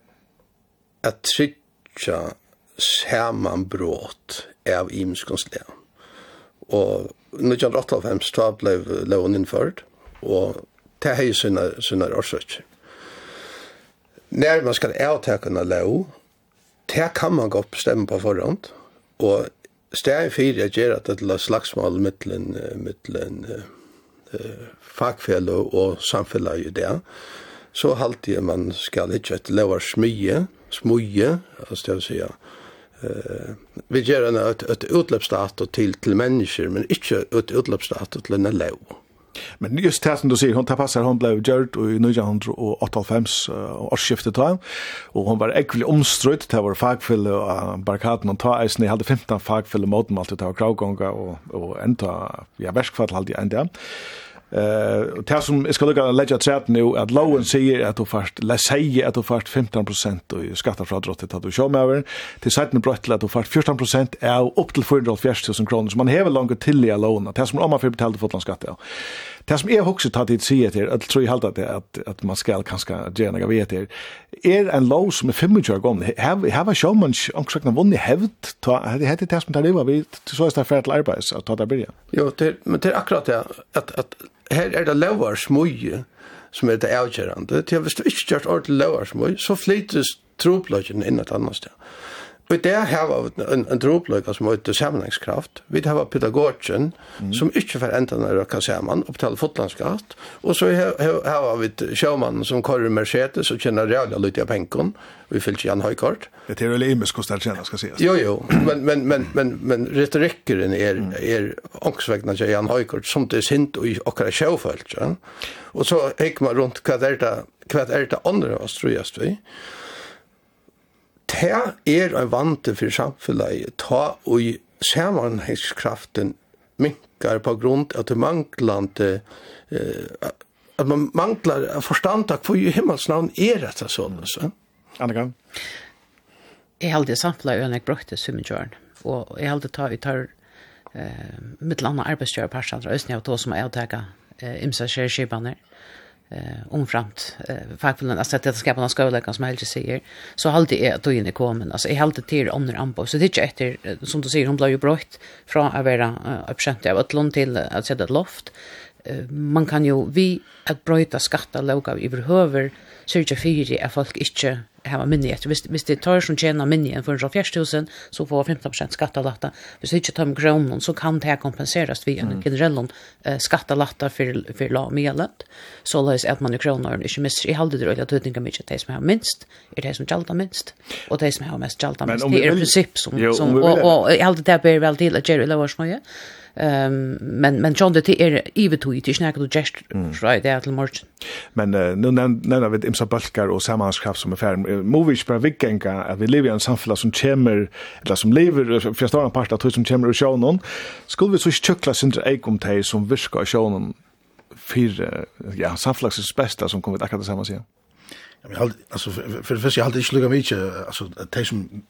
at trytja samanbrot av imskonslega. Og 1985 ta ble loven innført, og det hei sina, sina årsøk. Når man skal avtekene lov, det kan man godt bestemme på forhånd, og steg fyrir jeg gjør at det er slagsmål mittlen, mittlen uh, fagfelle og samfunnet i det, så halte jeg man skal ikke et lever smye, smye, altså det vil si, vi gjør en ett et utløpsdato til, til mennesker, men inte ett utløpsdato til en lever. Men just det som du sier, hon tar passar, hon blev gjørt i 1998 uh, årsskiftet ta, og hon var ekvelig omstrøyt, det vår fagfylle og uh, barrikaden hon ta eisen, jeg hadde 15 fagfylle mot dem alltid, det var kravgånga og, og enda, ja, verskfall halde jeg enda. Eh, det som jag ska lucka lägga chat nu att lowen säger att du först lä säger att du först 15 och skattar från drottet att du kör med över till sidan bröttel att du först 14 är upp till 440 000 kronor så man har långt till i låna. Det som om man får betala för att. Det som jeg også tar tid sier til, jeg tror jeg halte at, at, at man skal kanskje gjøre noe vet til, er en lov som er 25 år gammel. Her var sjåmann omkring noen vunnet hevd, det heter det som tar livet vi, så er det ferdig til arbeids, så ta det byrja. Jo, det, men det er akkurat det, at, at her er det lovar smøye, som er det avgjørende, til hvis du ikke gjør ordentlig lovar smøye, så flytes tropløkken inn et annet sted. Og det har vi en, en dropløyga som heter sammenhengskraft. Vi har pedagogen mm. som ikke får enda når det kan sammen og betale fotlandskatt. Og så har vi sjåmannen som kører Mercedes og kjenner rævlig lytte av penken. Vi fyller ikke Jan høykort. Det er jo limisk hvordan det kjenner, skal sies. Jo, jo. Men, men, men, men, men retorikkeren er, er ångsvekkende til Jan høykort som det er sint og akkurat sjåfølt. Ja? Og så hikker man rundt hva er det, hva er det andre av oss, tror jeg, vi det er en vante for samfunnet, ta og i sammenhengskraften minkar på grund at det manglande eh, at man manglar forstand tak for i himmelsnavn er dette sånn. Så. Annika? Jeg held det samfunnet og jeg brukte summekjøren, og jeg held det ta vi tar eh, mitt landa arbeidskjører parstandra, østene av to som er avtaka eh, imsa skjerskipene her eh omframt eh fackförbundet alltså att det ska på någon skola kan som helst säger så alltid är att inne kommer alltså i halta till under anbo så det är efter som du säger hon blev ju brått från att vara uppskämt av ett lån till att sätta ett loft man kan ju vi att bryta skatta låga överhöver syrja för att folk inte hava minni etter. Hvis, hvis det tar som tjänar minni för 440 så får 15% skattelatta. Hvis det inte tar med kronen, så kan det kompenseras via en generell eh, skattelatta for, for la og medlønt. Så løs att man i kroner ikke mister. Jeg halde det røyla tøytninga mykje det som har minst, er det som jalta minst, og det som har mest jalta minst. Det är et prinsipp som, som og, og, i halde det ber vel til at Jerry Lovers mye, Ehm men men John det är evigt tog det snackar du just right där till March. Men uh, nu när vi imsa bulkar och sammanskap som är färd. Movies på vikenka att vi lever i en samhälle som kommer eller som lever för stora part av som kommer och show någon. Skulle vi så chuckla sin ekom te som viska och show någon för ja samfällets bästa som kommer att akkurat samma sig. Jag menar alltså för för jag hade inte lugga mycket alltså det som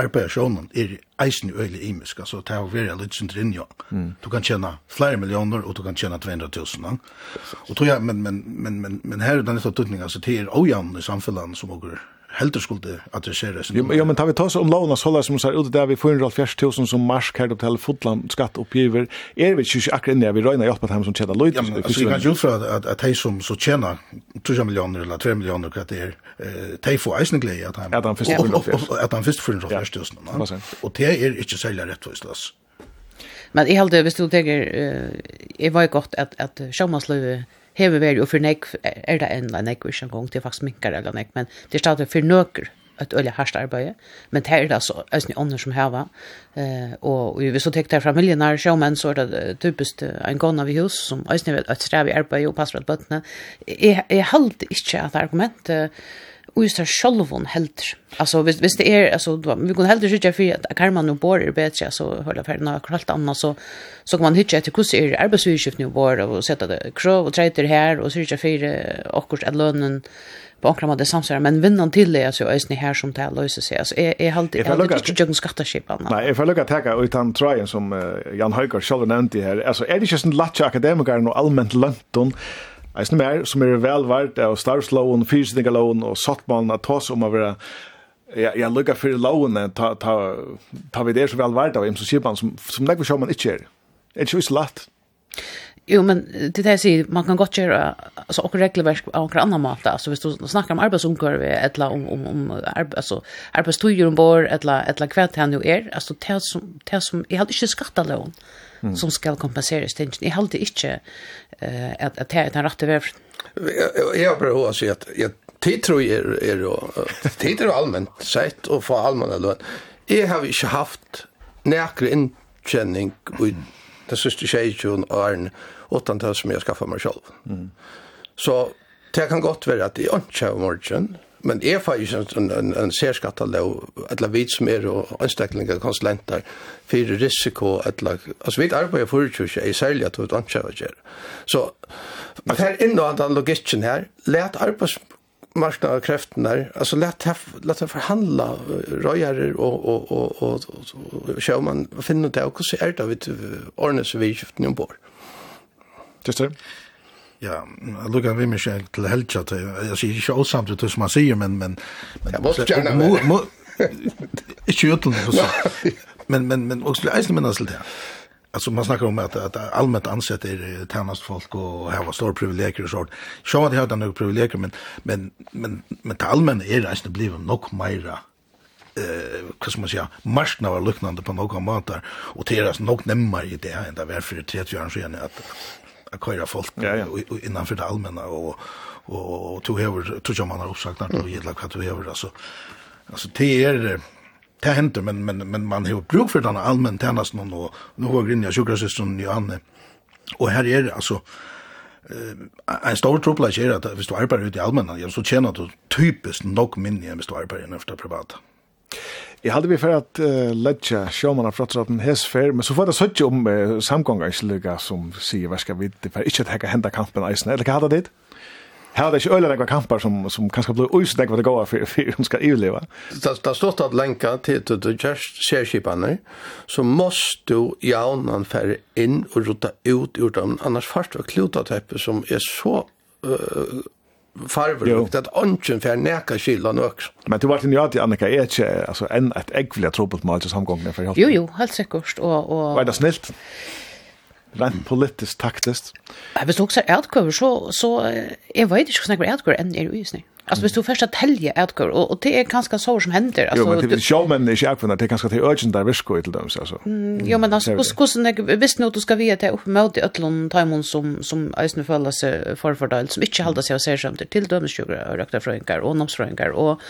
arbeidsjonen er eisen i øyelig imisk, altså det er veldig litt sin trinn, ja. Mm. Du kan tjene flere millioner, og du kan tjene 200 000. Og tror jeg, men, men, men, men, men her er det av tøtning, altså det er ojamne samfunnet som åker heldur skulle adresseres. Jo, ja, men tar vi ta oss om lovna så som ser ut der vi får 40000 som marsk her til fotland skatt oppgiver. Er vi ikke akkurat inne, vi röjna hjälpa dem som tjener løyt. Ja, men vi kan ju för att att de som så tjener 2 miljoner eller 3 miljoner hva det eh de får eisen glädje att han. Ja, han först att han först 400000. Och det är inte for oss. Men i halde hvis du tenker, eh är var gott att att sjömanslöve hever veri, og for nek er det en eller nek ikke en gang, det er faktisk minkar eller nek, men det er stadig for nøkker et øyelig hardt arbeid, men det er det altså øyne ånder som heva, uh, og hvis du tekte her fra millionær sjåmenn, så er det typisk en gående av i hus, som øyne vet at strev i arbeid og passer at bøttene. Jeg, jeg halte ikke at argumentet, eh, och just självon helt. Alltså visst visst det är alltså vi kan helt skicka för att kan man nu bor är bättre så hålla för några helt annat så så kan man hitta till hur är arbetsvillkor nu bor och sätta det krav och träter här och skicka för och kurs att lönen på ankra med samsvar men vinnan till det alltså är här som det löser sig alltså är är helt det inte jag skatta skip annars. Nej, if I look at tacka utan tryen som Jan Höger själv nämnde här alltså är det ju sån latcha akademiker och allmänt lönton Eisen mer, som er velvært av starvsloven, fyrsidningalån og sottmannen at tås om å være Ja, jag lukkar fyrir lovene, ta, ta, ta vi det så vel vært av imens og kipan, som, som nekva sjå man ikke er. Er ikke så latt? Jo, men det det jeg sier, man kan godt gjøre altså, okkur regelverk av okkur annan mat, Altså, hvis du snakker om arbeidsunger, eller om, om, om arbe, altså, arbeidstuger ombord, eller, eller hva det han jo er, altså, det som, det som, jeg hadde ikke skattalån mm. som skal kompenseres til. Jeg hadde ikke, eh att att det är den rätta vägen. Jag har bara hört att jag tid tror jag är då tid är allmänt sett och för allmänna lön. Jag har inte haft näkre inkänning i det sista tjejen och en åttan som jag skaffade mig själv. Mm. Så det kan gott vara att det är inte morgon Men er faktisk en, en, en særskattelov, eller vi som er og ansteklinger konsulenter, for risiko, eller, altså vi arbeider for ikke, er særlig at vi ikke anskjøver ikke. Så, men her innan den logikken her, let arbeidsmarknaden og kreften her, altså let her forhandla røyere og, og, og, og, og, og man finne det, og hvordan er det vi ordner seg vidskiften ombord? Tyster? Tyster? Ja, jag lukar vi mig själv till helga. Jag säger inte åsamt ut som man säger, men... men, men jag måste gärna med. Inte utan så. Men, men, men också eisen minnas till det. Alltså man snackar om att, att allmänt ansett är tjänast folk och har stora privilegier och sånt. Jag har inte några privilegier, men, men, men, men till allmänna är det eisen blivit nog mera eh vad ska man säga var liknande på några matar och det är nog nämmer i det här ända var för 30 år sedan att att köra folk ja, ja. innanför det allmänna och och tog över tog jag man har uppsagt när det gäller vad du över alltså alltså det är det händer men men men man har bruk för den allmän tjänst någon och nu har grinja sjukhusstrun i Anne och här är alltså en stor truppla är att hvis du arbetar ute i allmänna, så tjänar du typiskt nog mindre än hvis du arbetar i en privata. Jeg hadde vi for at uh, ledja sjåmann av frattraten hes fer, men så får jeg søtje om uh, samgångar som sier hva skal vi, det var ikke at hekka henda kampen eisen, eller hva hadde dit? Her hadde ikke øyla nekva kampar som, som kanskje blir uis nekva det gåa for fyr hun skal ivleva. Det har stått at lenka til du kjærst sérskipaner, så måst du jaunan færre inn og rota ut ur dem, annars fast var klotateppe som er så uh, farver att onchen för näka skillan också. Men det vart ju att Annika är inte alltså en ett äggvilligt trubbelt mal som gången för Jo jo, helt säkert och och Var det snällt? Rent politiskt taktiskt. Jag visst också att så så jag vet inte hur snägg ärtkör än är ju just. Alltså hvis du först att tälja utgår och, och det är ganska så som händer alltså Jo men det är showmen det är jag för det är ganska till urgent där visk till dem alltså. Mm, jo men alltså hur hur när visst nu du ska vi att upp mot i öllon timon som som Eisner föllas sig för fördel som inte håller sig och ser samt till dömsjuga och rökta frönkar och nomsfrönkar och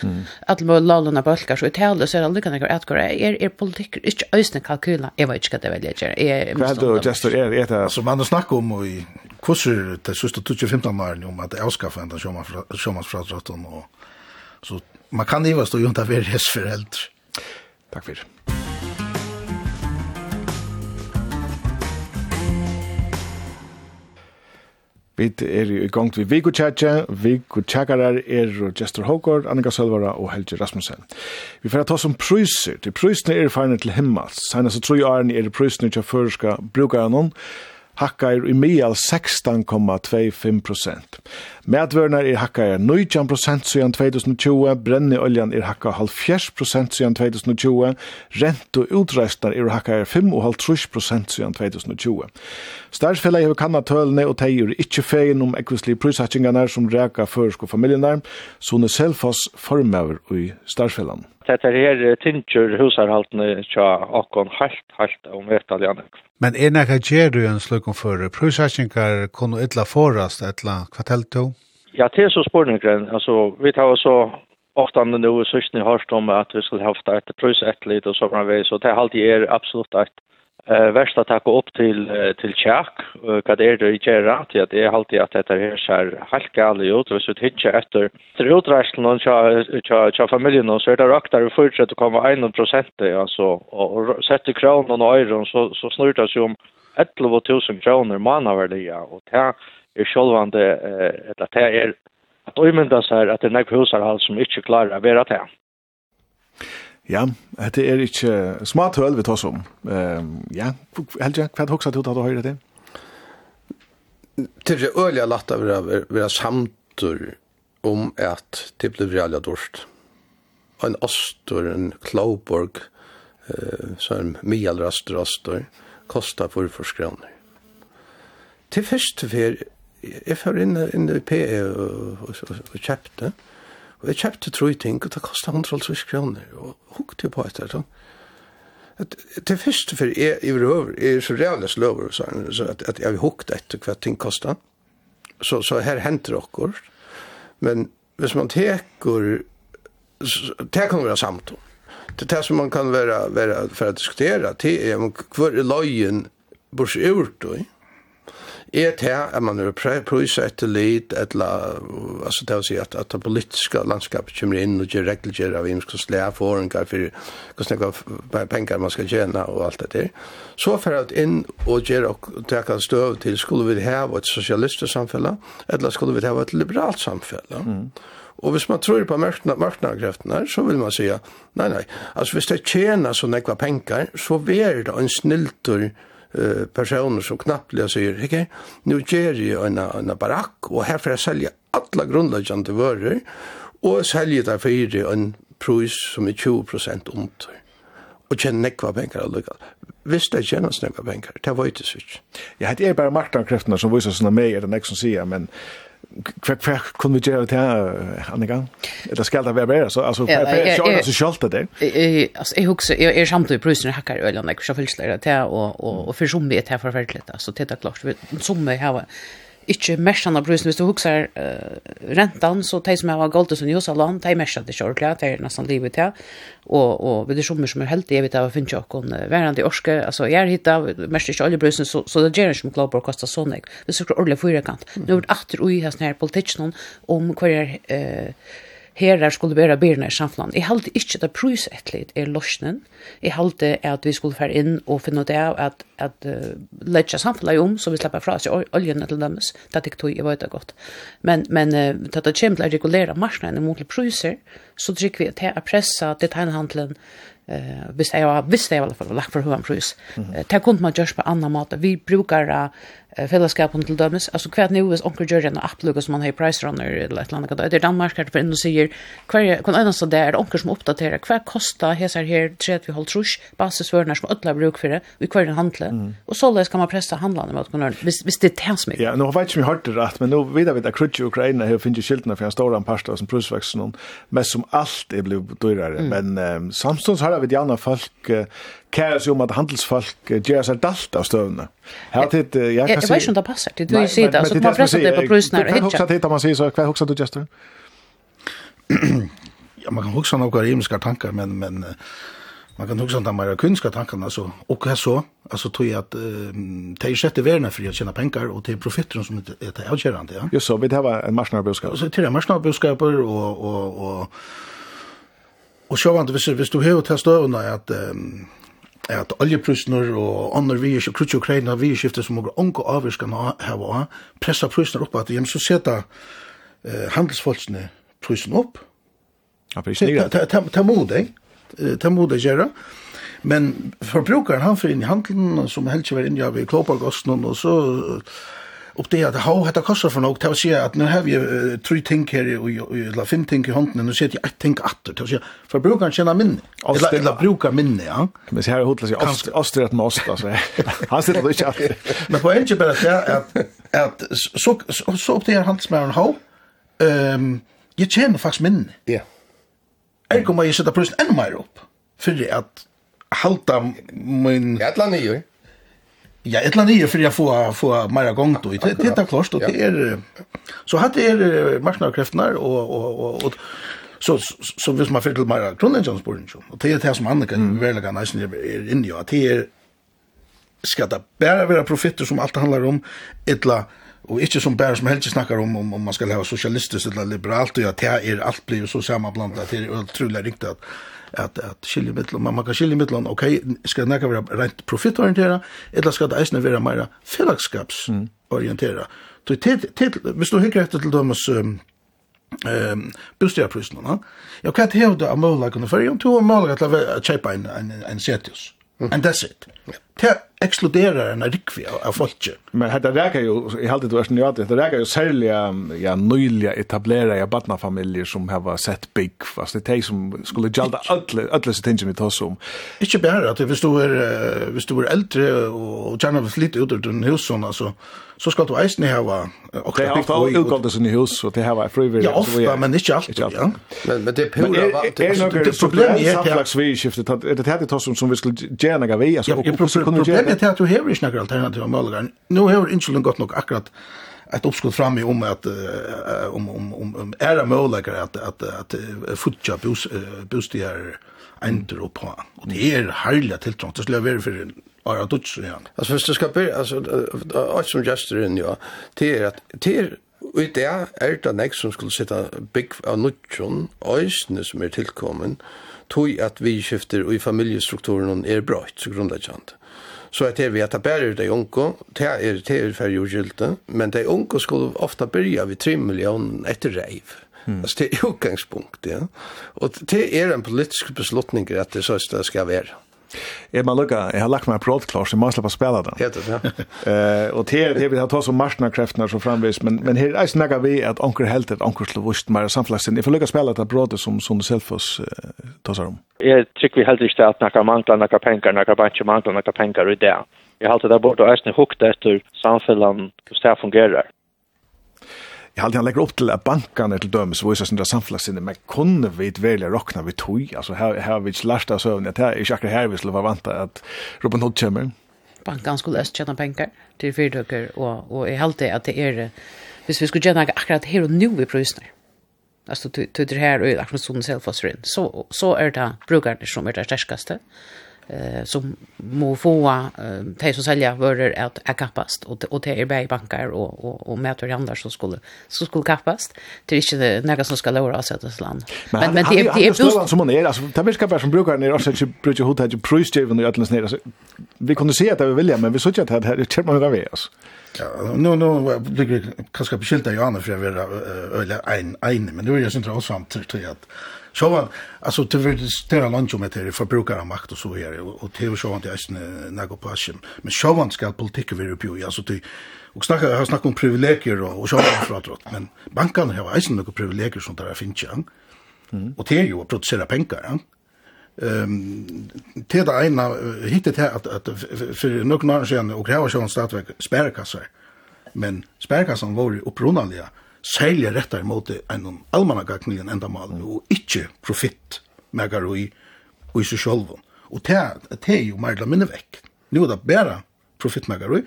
att må lallarna bulkar så i tälle så är det lika några utgår är är politik inte Eisner kalkyla jag vet inte vad det väljer. Är Vad då just är det som man snackar om i kurser det sista 2015 år om att avskaffa den sjömansfradratten og så man kan ju stå junta inte vara hästförälder. Tack för det. Vi er i gang til Viggo Tjætje. Viggo Tjækarar er Jester Håkord, Annika Sølvara og Helge Rasmussen. Vi får ta som pryser. De prysene er ferne til himmels. Senest så tror jeg er det prysene til førerska brukar noen hakkar i mial 16,25 prosent. Medvørnar er hakka 19% siden 2020, brenneoljan er hakka 70% siden 2020, rent og utreistar er hakka 5,5% siden 2020. Stærsfellet hever kanna tølene og teier ikkje feien om ekvislige prysatsingarna som reka føresko familienar, Sone Selfoss formøver i Stærsfellan. Dette her tinker husarhaltene tja akkon halt, halt om vetaljanek. Men er nekka gjer du en slukum for prysatsingar kunne ytla forast etla kvartelto? Ja, det er så spørningen. Altså, vi tar så ofta nu i sysni hørst om at vi skulle haft et trus et litt og sånn vei, så det er alltid er absolutt et uh, verst å takke opp til, uh, til tjekk, uh, hva det er det ikke er rett, at det er alltid at dette her ser helt gale ut, hvis vi ikke etter til utreislen og tja familien, så er det rakt der vi fortsetter å komme 1 prosent, alltså og, og setter kronen og øyren, så, så snur det seg om 11 000 kroner mannaverdige, og det er er sjálvande eh, eller det er at øymynda seg at det er nekv husarhall som ikke klarer å være det. Ja, det er ikke smart høl vi tar som. Um, ja, Helge, hva er det hoksa til å høyre til? Det er øyelig latt av å være samtur om at det blir veldig dårst. En ostor, en klauborg, uh, som er mjalrast rastor, kostar for forskroner. Til første fer jeg får inn, inn i PE og, og, og, og kjøpte. Og jeg kjøpte tre ting, og det kostet 150 kroner. Og hukte jo på etter, sånn. Det første for jeg i røver, jeg er så rævlig sløver, så, at, at jeg har hukt etter hva ting kostet. Så, så her henter dere. Men hvis man teker, det kan være samtale. Det er det som man kan være, være for å diskutere, det er hva er løyen bors ut, og er det at man er prøysa etter lid, eller, altså det å si at, at det politiske landskapet kommer inn og gjør regelgjør av hvem skal slæ forhåndgar for hvordan penger man skal tjene og alt det der. Så for at inn og gjør og trekka støv til skulle vi ha et sosialistisk samfunn, eller skulle vi ha et liberalt samfunn? Mm. Og hvis man tror på marknadskreftene, så vil man si, nei, nei, altså hvis det tjener så nekva penger, så ver det en sniltur personer som knappliga sier, ikke, nu gjør jeg en, en barakk, og her får jeg selge alle grundläggande varor og selge det for en pris som er 20 prosent omtøy. Og tjene nekva penger allukka. Hvis det tjener nekva penger, det var ikke sikkert. Ja, det er bare marknadskrefterna som viser sånne meg, er det nek som sier, men kvar kvar kunne vi gjøre til andre gang? Eller skal det vera bedre? Så, altså, ja, jeg, jeg, jeg, så skjølte det. Altså, jeg husker, jeg er samtidig prøvende hakkar i øyne, jeg har fylsler til, og, og, og for som vi er til forferdelig, så det klart, som vi har ikke mersan av brusen. Hvis du husker uh, rentan, så de som har goldt i Josaland, de mersan det ikke ordentlig, de er nesten livet til. Og, og vi er sommer som er heldig, jeg vet at jeg finner ikke noen verand i orske. Altså, jeg er hitta, mersan ikke alle brusen, så, så det gjør ikke som Klauborg kostar sånn jeg. Det er sikkert ordentlig fyrirkant. Nå er det atter ui hans her politikken om hva er... Uh, herrar skulle vera byrna i samfunnet. Jeg halte ikke det prusetlet er løsningen. Jeg halte at vi skulle fære inn og finne det av at, at uh, letja samfunnet om, så vi slipper fra seg oljene til dem. Det er ikke tog, jeg vet det godt. Men, men uh, det kommer til å regulere marsjene mot prøyser, så trykker vi til å pressa detaljhandelen eh visst jag visst jag i alla fall lagt för hur en pris. Det kunde man just på andra mat. Vi brukar eh fellesskapen til dømes. Altså hva nu hvis onkel Jörgen och applugga som man har i Price Runner eller et eller annet. Det er Danmark her på inn og sier kan eneste så er onkel som oppdaterer hva kosta hesar her 30 halv trus basisvørner som ødla bruk for det Vi kvar den en handle. Mm. Og så kan man pressa handlarna med entreprenøren hvis, hvis det er tens mye. Ja, nå vet ikke om det hørte rett, men nå vidare vi at krutje Ukraina her finner skiltene for en stor pasta som prusveksten mest som alt er blitt dyrere. Mm. Men um, samstånds har vi gjerne folk uh, kæra seg om at handelsfolk gjør seg dalt av støvnene. Her tid, jeg kan si... Jeg vet ikke om det passer, det du sier det, så man presser det på prøysene her. Hva hoksa tid man sier så, hva hoksa du, Gjester? Ja, man kan hoksa noen rimska tankar, men, men man kan hoksa noen kunska tankar, altså, og hva så, altså, tog jeg at det er sjette verden for å tjene penger, og det er profitteren som er det avgjørende, ja. Jo, så vi tar en marsnarbudskap. Så tar och... och, og, og, og, og sjåvand, hvis, hvis du hever til støvnene at um, at oljeprisner og andre vi er krutsi Ukraina, vi skifter som og unge avvirskan her var, pressa prisner opp at hjem, så seta eh, handelsfolkene prisen opp. Ja, det er modig, det er gjerra. Men forbrukaren, han för inn i handelen, som helst var inn i av i og så upp det att ha heter kostar för något att säga att nu har vi uh, tre ting här och eller fem ting i handen och säger jag tänker att det säga för brukaren känna minne eller eller bruka minne ja. Men så här hotlas jag astrat med ost, alltså han sitter inte att men på en chip bara säga att att så så upp det hans med en ho ehm jag känner faktiskt minne ja. Ergo må jeg sette prøvsen enda mer opp, for at halta min... Ja, et eller annet, jo. Ja, ett eller är för jag får få mera gång då. Titta klart och det är så hade är marknadskrafterna och och och och så så vis man fyllt mera grundläggande Och det är det som andra kan välja nästan är inne och det är ska det bara vara profitter som allt handlar om ettla og ikkje som bär som helst snackar om om, om man skal ha socialistiskt eller liberalt og at det er alt blir så sammanblandat det er utrolig riktig at at, at skilje mittlån, man kan skilje mittlån, ok, skal det være rent profitorientera, eller skal det eisne være meira fellagskapsorientera. Mm. Til, til, hvis du hikker etter til ehm um, um, bostadprysene, ja, hva er det av kunna for? Jo, to målagene at å kjøpe en, en, en setius, and that's it det eksploderar en rikvi av, av folket. Men det räcker ju, i halde du ersten ja, det räcker ju särliga, ja, nöjliga etablera ja, badnafamiljer som har sett big, fast det är de som skulle gjalda alla, alla sitt hinsen vi tar som. Ikke bare, at hvis du er, hvis du er eldre og tjärna lite ut ur den husen, altså, så skal du eisne hava och det har ofta utgåldes i hus och det här var frivilligt. Ja, ofta, men inte alltid, ja. Men, men det är pura... Men är, är, är, är, är, är, är, det här är, är, är, är, är, är, är, är, är, är, är, är, är, är, kunne gjøre... Problemet er at du hever ikke noen alternativ av målgeren. Nå hever innskyldning gått nok akkurat ett uppskott fram i om att om om om är det möjligt att att att futcha bus bustier ändra på och det är härliga till det skulle vara för Ja, då så ja. Alltså först ska bli alltså att som just in ja. Det är att det är ut där är det nästa som skulle sitta big av nutchon ösnes som är tillkommen tog att vi skifter och i familjestrukturen är bra så grundläggande. Så er det vi at det bærer de unge, det er det er for jordgylte, men de unge skulle ofte byrja ved 3 millioner etter reiv. Mm. Altså det er utgangspunkt, ja. Og det er en politisk beslutning at det så skal være. Jeg må lukke, jeg har lagt meg på rådklar, så jeg må slippe å spille den. Helt det, ja. uh, og til det vil jeg ta som marsjonarkreftene så fremvis, men, men her er snakket vi at anker helt et anker til vust mer samflagsen. Jeg får lukke å spille det brådet som Sonne Selfos uh, tar seg om. Jeg tykker vi helt ikke at noen mangler noen penger, noen banker mangler noen penger i det. Jeg har alltid der borte og eisne er hukt etter samfunnet hvordan det fungerer jag hade han lägger upp till att bankarna till dömes så visar sina samflaxinne men kunde vi inte välja rockna vi tog? Alltså här här vi lasta så att här är säkert här vi skulle vara vanta att Robin Hood kommer. Bankan skulle öst tjäna pengar till fyrdöcker och och är helt att det är hvis vi skulle tjäna akkurat här och nu vi prösnar alltså till det här och akkurat sån selfosrin så så är det brukarna som är det starkaste eh som må få eh de som säljer varor att är kappast. Och och det är bäj bankar och och och mäter andra som skulle så skulle kappast. Det är inte några som ska låra oss ett land men men det är det är som man är alltså det vara som brukar när också brukar hota ju price ju i alla snära vi kunde se att det vill men vi såg att det här är man över oss Ja, nu nu blir kanske beskylda Johanna för att vara en en men det är ju så inte alls fram till att Så var alltså det vill ställa lunch med det för brukar makt och så här och till så han det är några passion. Men så var ska politik vara uppe ju alltså det och snacka har snackat om privilegier och så har trott men bankerna har ju några privilegier som där finns ju. Mm. Och det är ju att producera pengar. Ja? Ehm till det ena hittet här att att för några år sedan och här har ju en statlig. Men spärrkassan var ju upprunaliga særlig rettar mot en allmannagagnelig endamal, og ikkje profitt megar og i, seg sjolv. Og det, er jo mer eller minne vekk. Nå er det bare profitt megar og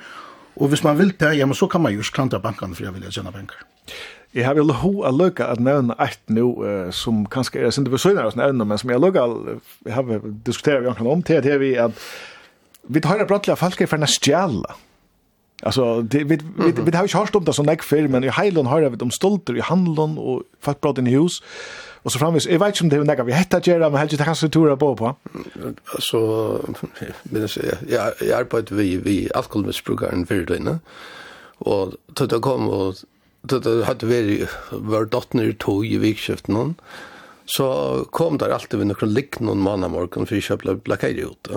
og hvis man vil det, ja, men så kan man jo klandra bankene for jeg vil tjene penger. Jeg har vel ho a lukka at nevna eit nu uh, som kanskje er sindi besøgnar hos nevna, men som jeg lukka, jeg har diskuteret vi omkring om, til at vi at vi tar det brottelig at folk er fyrir stjæla. Mm Alltså det vi vi vi har ju hört om det så näck för men i Highland har vi om stolter i handeln och fattbrott i hus. Och så framvis jag vet inte om det är vi heter Gerard men helt kanske tur på på. Så men jag jag arbetar vi vi alkoholmissbrukaren för det inne. Och då då kom och då då hade vi var dottern i tog i vikskiften någon. Så kom där alltid vi några lick någon manna morgon för att köpa ut.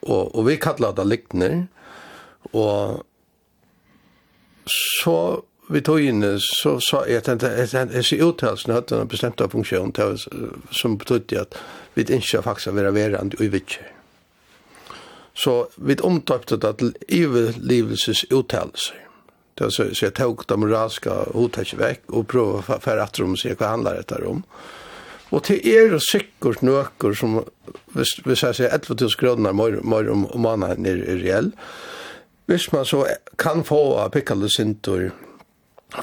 Och och vi kallade det lickner. Och så vi tog inn, så sa jeg at det är så uttalsen att den funksjon til, som betydde at vi ikke faktisk vara verande i vitcher. Så vi omtøpte det til överlivelses uttalelser. Det så så jeg tog de moralske hotelsene vekk og prøvde å fære etter om de se hva handler dette om. Og til er og sikkert nøkker som hvis, hvis jeg sier 11 000 kroner mer mer om månaden er reell. Hvis man så kan få pikkale sintor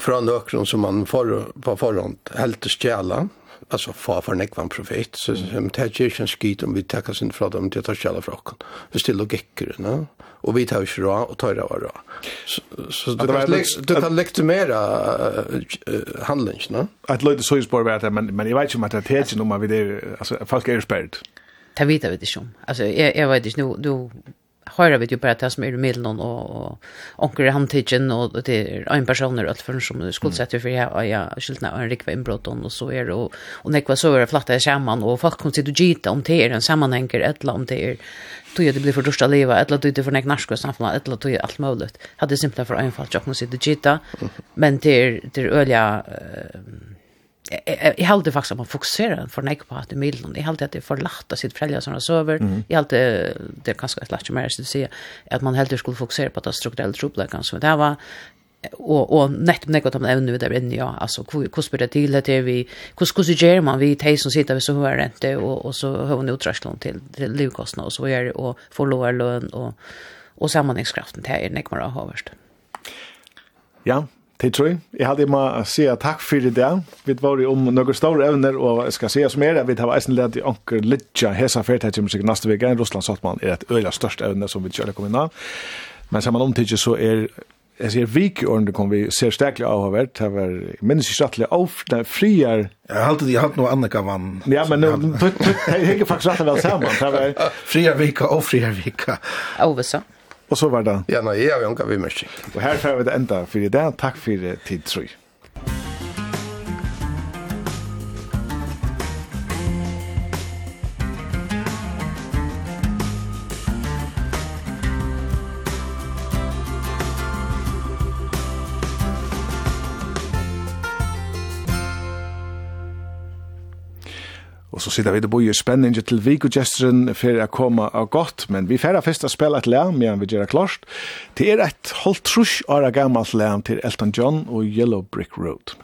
fra nøkron som man for, på forhånd helt stjæla, altså få for nekvann profet, så mm. det er ikke en skit om vi tekker sin fra dem til å ta stjæla fra okken. Hvis det er logikker, no? og vi tar ikke råd, og tar det ra råd. Så, så du, kan, du kan lektimera uh, uh, handlingen. No? At løyde så spår vi men, men jeg vet ikke om at det er ikke noe man vil, altså folk er sperret. Det vet jeg ikke om. Altså, jeg, jeg vet ikke, du, höra vet jo bare det som er i middelen, og, og onker han handtidgen, og det er en personer, alt for som skuldsetter for jeg, og jeg skyldte en rikva innbrott, og så er det, og, og nekva så er det flatt jeg sammen, og folk kommer til å gita om det er en sammanhenger, eller om det er, tog det blir for dørst av livet, eller tog det for nek narsko samfunnet, eller tog alt mulig. Hadde simpelthen for en fall, jeg kommer til å gita, men det er, det er øyla, jeg halte faktiskt att man fokuserer för nek på att medlen. Jeg halte att det er för lätt sitt förälder som sover. Mm. Jeg halte, det er kanskje et lagt mer att säga att man helt skulle fokusera på att strukturelle trubbläggan som det var och och nett med något om även der inne ja alltså hvordan spelar det til det vi hur gjør man vi tej som sitter vi så hör inte och och så har man utrasklon till til livkostene, og så gjør det och får lov lön och och sammanhängskraften till er nekmar har hörst. Ja, Det tror jeg. Jeg hadde med å si takk for det. Vi var jo om noen store evner, og jeg skal si oss mer. Vi har eisen lett i Anker Lidja, Hesa Fjerthetjummusikk neste vecka. Russland Sottmann er et øyla størst evne som vi kjører kommer inn av. Men sammen om omtidig så er jeg sier vik i årene kom vi ser sterklig av har det var minnes i strattelig av, det er frier. Jeg har alltid hatt noe annet av vann. Ja, men det er ikke faktisk rett og vel sammen. Frier vika og frier vika. Ovesa. Og så var det... Ja, nei, jeg har jo ikke vi mørkning. Og her får vi det enda for i dag. Takk for tid, tror jeg. Så sitter vi det bor i spenning til vikogesteren for å komme av godt, men vi færre først å spille et lærm, men vi gjør det klart. Det er et halvt trus år gammalt lærm til Elton John og Yellow Brick Road.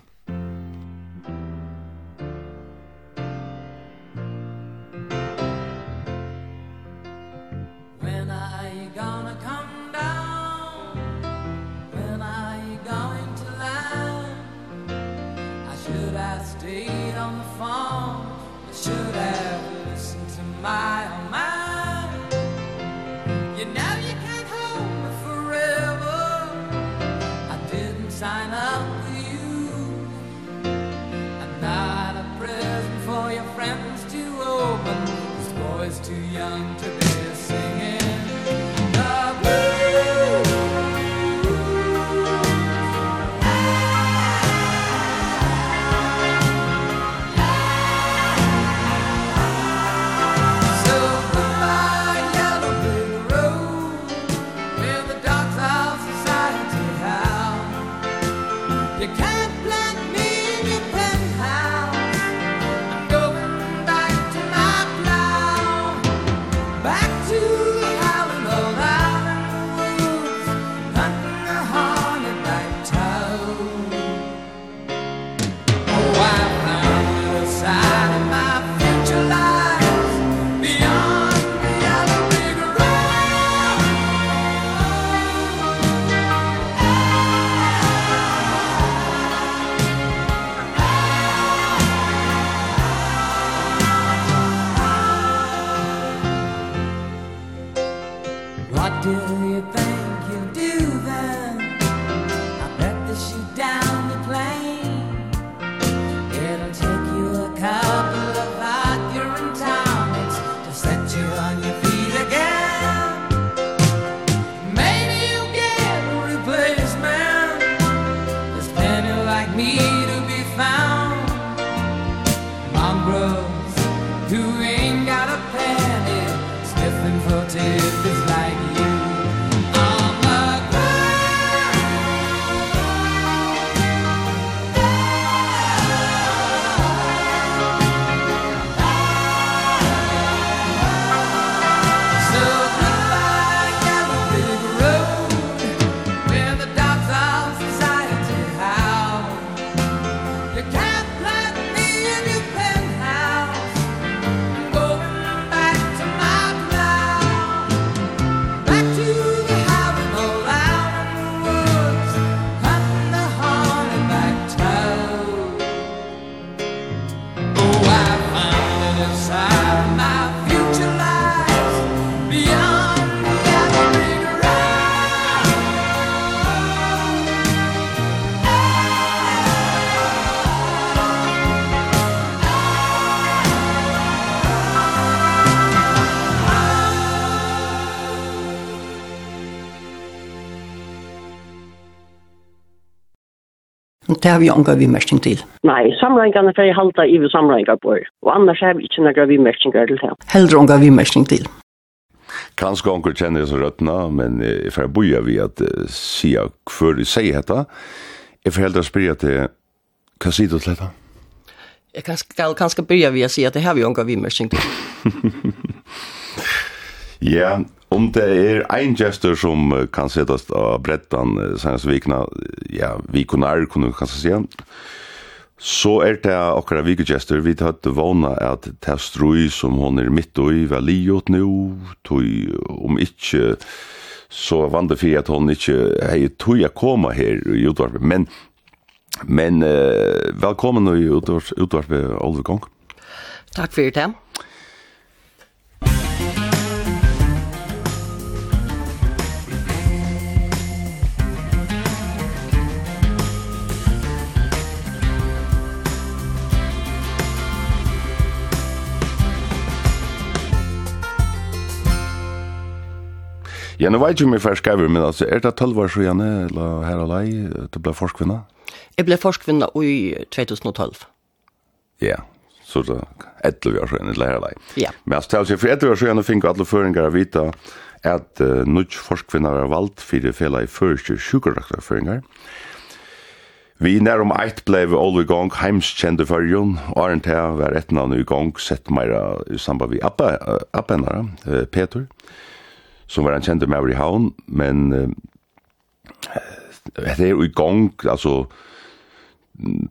outside det har vi ånga vimerking til. Nei, samlingene får jeg halda i vi samlinger på, og annars har vi ikke noen vimerkinger til det. Heldre ånga vimerking til. Kanskje onkel kjenner jeg så røttene, men jeg får boja vi at uh, sia før jeg sier dette. Jeg får heldre spyrja til, hva sier du til dette? Jeg kan, skal kanskje börja vi att säga att det har vi ånga vimerking til. Ja, Om det er ein gestur som kan setast av brettan senast vikna, ja, vikunar, kunne vi kanskje si, så er det akkurat vikugestur, vi tatt vana at det er strui som hon er mitt og i valiot nu, tog om ikkje, så vann det fyrir at hon ikkje hei tog jeg koma her i utvarpet, men, men uh, velkommen i utvarpet, Olve Kong. Takk fyrir det. Ja, nu vet ju mig først över, men altså, er det 12 år sedan eller her og lei, du ble forskvinna? Jeg ble forskvinna i 2012. Ja, så det er 11 år sedan eller her og lei. Ja. Men altså, til å si, for 11 år sedan fick alle føringer å vite at uh, nødt forskvinnar er valgt for det fela i første sjukkerdagsføringar. Vi nær nærum eitt blei all i gong heimskjende fyrjun, og er Arne Thea var et navn i gong sett meira i samband vi Abba, Abbenara, Peter som var en kjent med i havn, men uh, det er i gang, altså,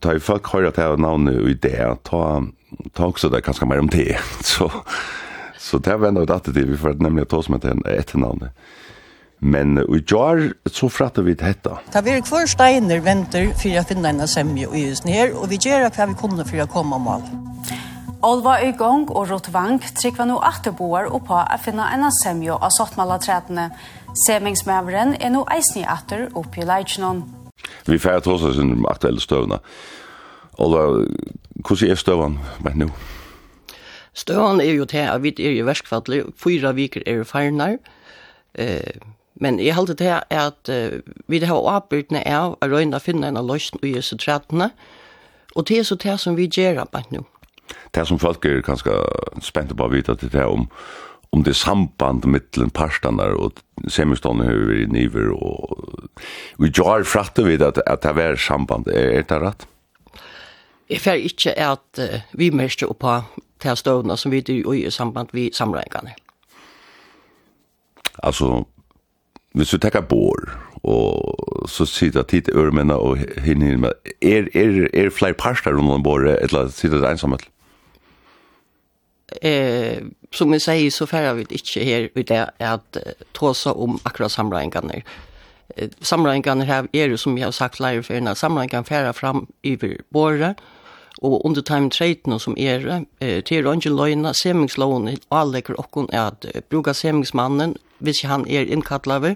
ta i folk høyre til navnet og idé, ta, ta også det kanskje mer om det, så, så det er noe datter til, vi får nemlig ta oss med til etternavnet. Men i jar så frattar vi detta. Ta vi kvar steiner venter för att finna en semje och just ner och vi gör att vi kunde för att komma mål. Olva i gang og Rotvang trykker nå atterboer og på å finne en semjo av sottmalatrætene. Semingsmæveren er nu eisnig atter oppi leitjenon. Vi færa tåsa sin om aktuelle støvna. Olva, hvordan er støvan med nå? Støvan er jo til at vi er i verskfattelig. fyra viker er feirenar, eh, men jeg halte til at eh, vi har oppbyrdene av å røyna finna en av løsene i disse trætene, og det er så det som vi gjør bare nu. Det som folk er ganske spente på å vite til det om, om det er samband mittelen parstene og semistående har vi niver og vi gjør fratte vid at, at det er samband. Er, er det rett? Jeg fer ikke at uh, vi mest på til støvnene som vi gjør i samband vi samlingene. Altså, hvis du tenker bor, og så sitter tid til øremennene og hinner med, er, er, er flere parster rundt om båret, eller sitter det ensamhet? eh, som vi säger så färrar vi inte här i det att tåsa om akkurat samlingarna. Eh, samlingarna här är det som jag har sagt live för innan, samlingarna färrar fram över bordet og under time trade som er eh, til Rangel Løyna, alle avlegger okken er at uh, bruka semingsmannen, hvis han er innkattlaver,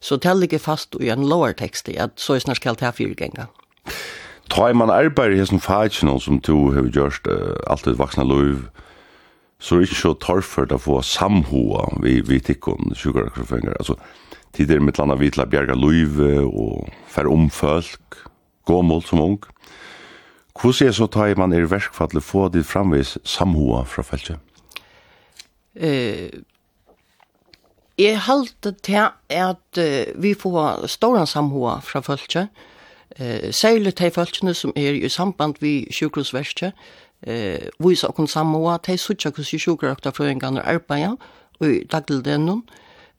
så teller ikke fast i en lower text i at så er snart skal ta fyrgenga. ganger. Ta man arbeid i hessen fagene som to har gjort uh, alltid vaksne lov, så er det ikke så torrført å få samhoa vi, vi tikkun sjukkarakrofengar. Altså, tider mitt landa vi til å bjerga luive og færre omfølg, gåmål som ung. Hvordan er så ta man er verkfallet få ditt framvis samhoa fra feltet? Eh, jeg halte til at uh, vi får stora samhåa fra feltet. Eh, særlig til feltene som er i samband vi sjukrosverket eh, vise okken samoa, de sutja hvordan sjukrakta frøyngan og arbeida, og dagdeldenon,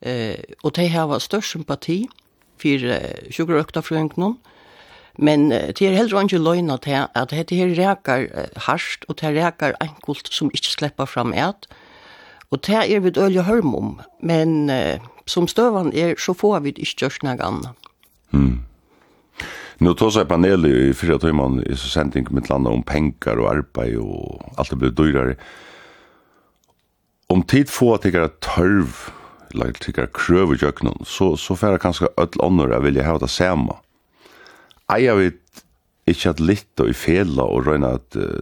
eh, og de hava størst sympati for eh, sjukrakta frøyngan, men eh, det er heller ikke løgna til at dette her reker eh, harsht, og det reker enkelt som ikke slipper fram et, og det er vi dølge hørm om, men som støvan er, så får vi ikke gjørs noe annet. Mm. Nu tar sig panelet i fyra timmar i sending med landa om pengar och arbete och allt det dyrare. Om tid få att det törv eller tycker kröv i köknen så, så får jag kanske öll annor jag vilja ha det samma. Aj, jag vet inte att lite i fela och röna att uh,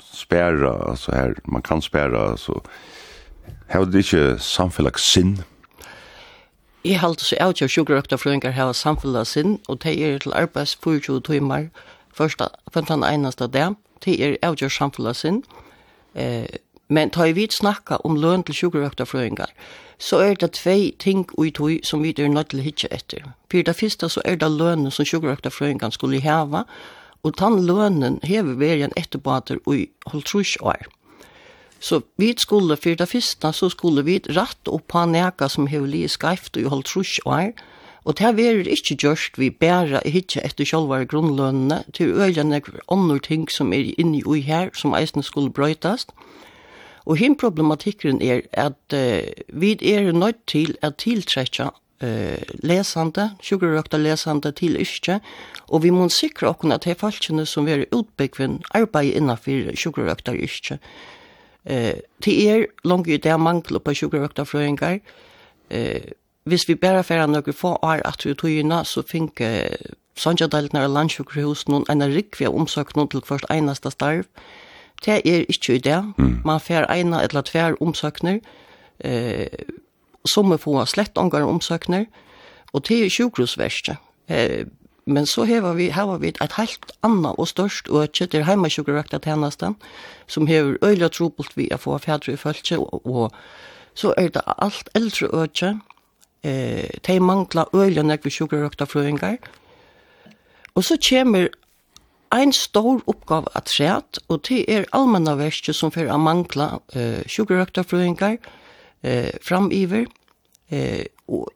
spärra, så här, man kan spärra, så här är det inte samfällag sinn, Jeg halte så av til sjukrøkta frøyngar hava samfunnet sin, og de er til arbeids 24 timer, første, førsta, 15 einasta dag, de er av til samfunnet sin. eh, men tar vi snakka om løn til sjukrøkta frøyngar, så er det tvei ting ui tui som vi er nødt til hitje etter. For det første så er det lønnen som sjukrøkta frøyngar skulle hava, og den lønnen hever verjen etterbater ui holdt trus år. Mm Så vi skulle, for det første, så skulle vi rett opp på neka som har li skreft og holdt trus og er. Og det er ikke gjørst vi bæra hitje etter sjølva grunnlønene, til øyene er andre ting som er inne i her, som eisen skulle brøytast. Og hin problematikken er at uh, vi er nødt til at tiltrekja uh, lesande, sjúkurøkta lesande til yrke og vi må sikra okkur at hei falskjene som veri utbyggvin arbeid innanfyr sjúkurøkta yrke, Eh, det er langt ut det er mangler på sjukerøktafrøyngar. Eh, hvis vi bare færre noen få år at vi tog inn, så fikk eh, Sanjadalten av landsjukerhus noen en rikve omsøk noen til først eneste starv. Det er ikke i det. Mm. Man fær en eller tver omsøkner. Eh, som er få slett omgang omsøkner. Og det er sjukerhusverste. Eh, men så har vi, har vi ett helt annat och störst och det är hemma heimasjukerøkta tjänsten som har öliga trobult vi å få fædre i følge, och så är det allt äldre øke, eh, te mangla öliga när vi sjukerøkta fröingar och så kommer ein stor oppgave att træt, och det är allmänna värste som för att mangla eh, sjukerøkta fröingar eh, framiver, eh, och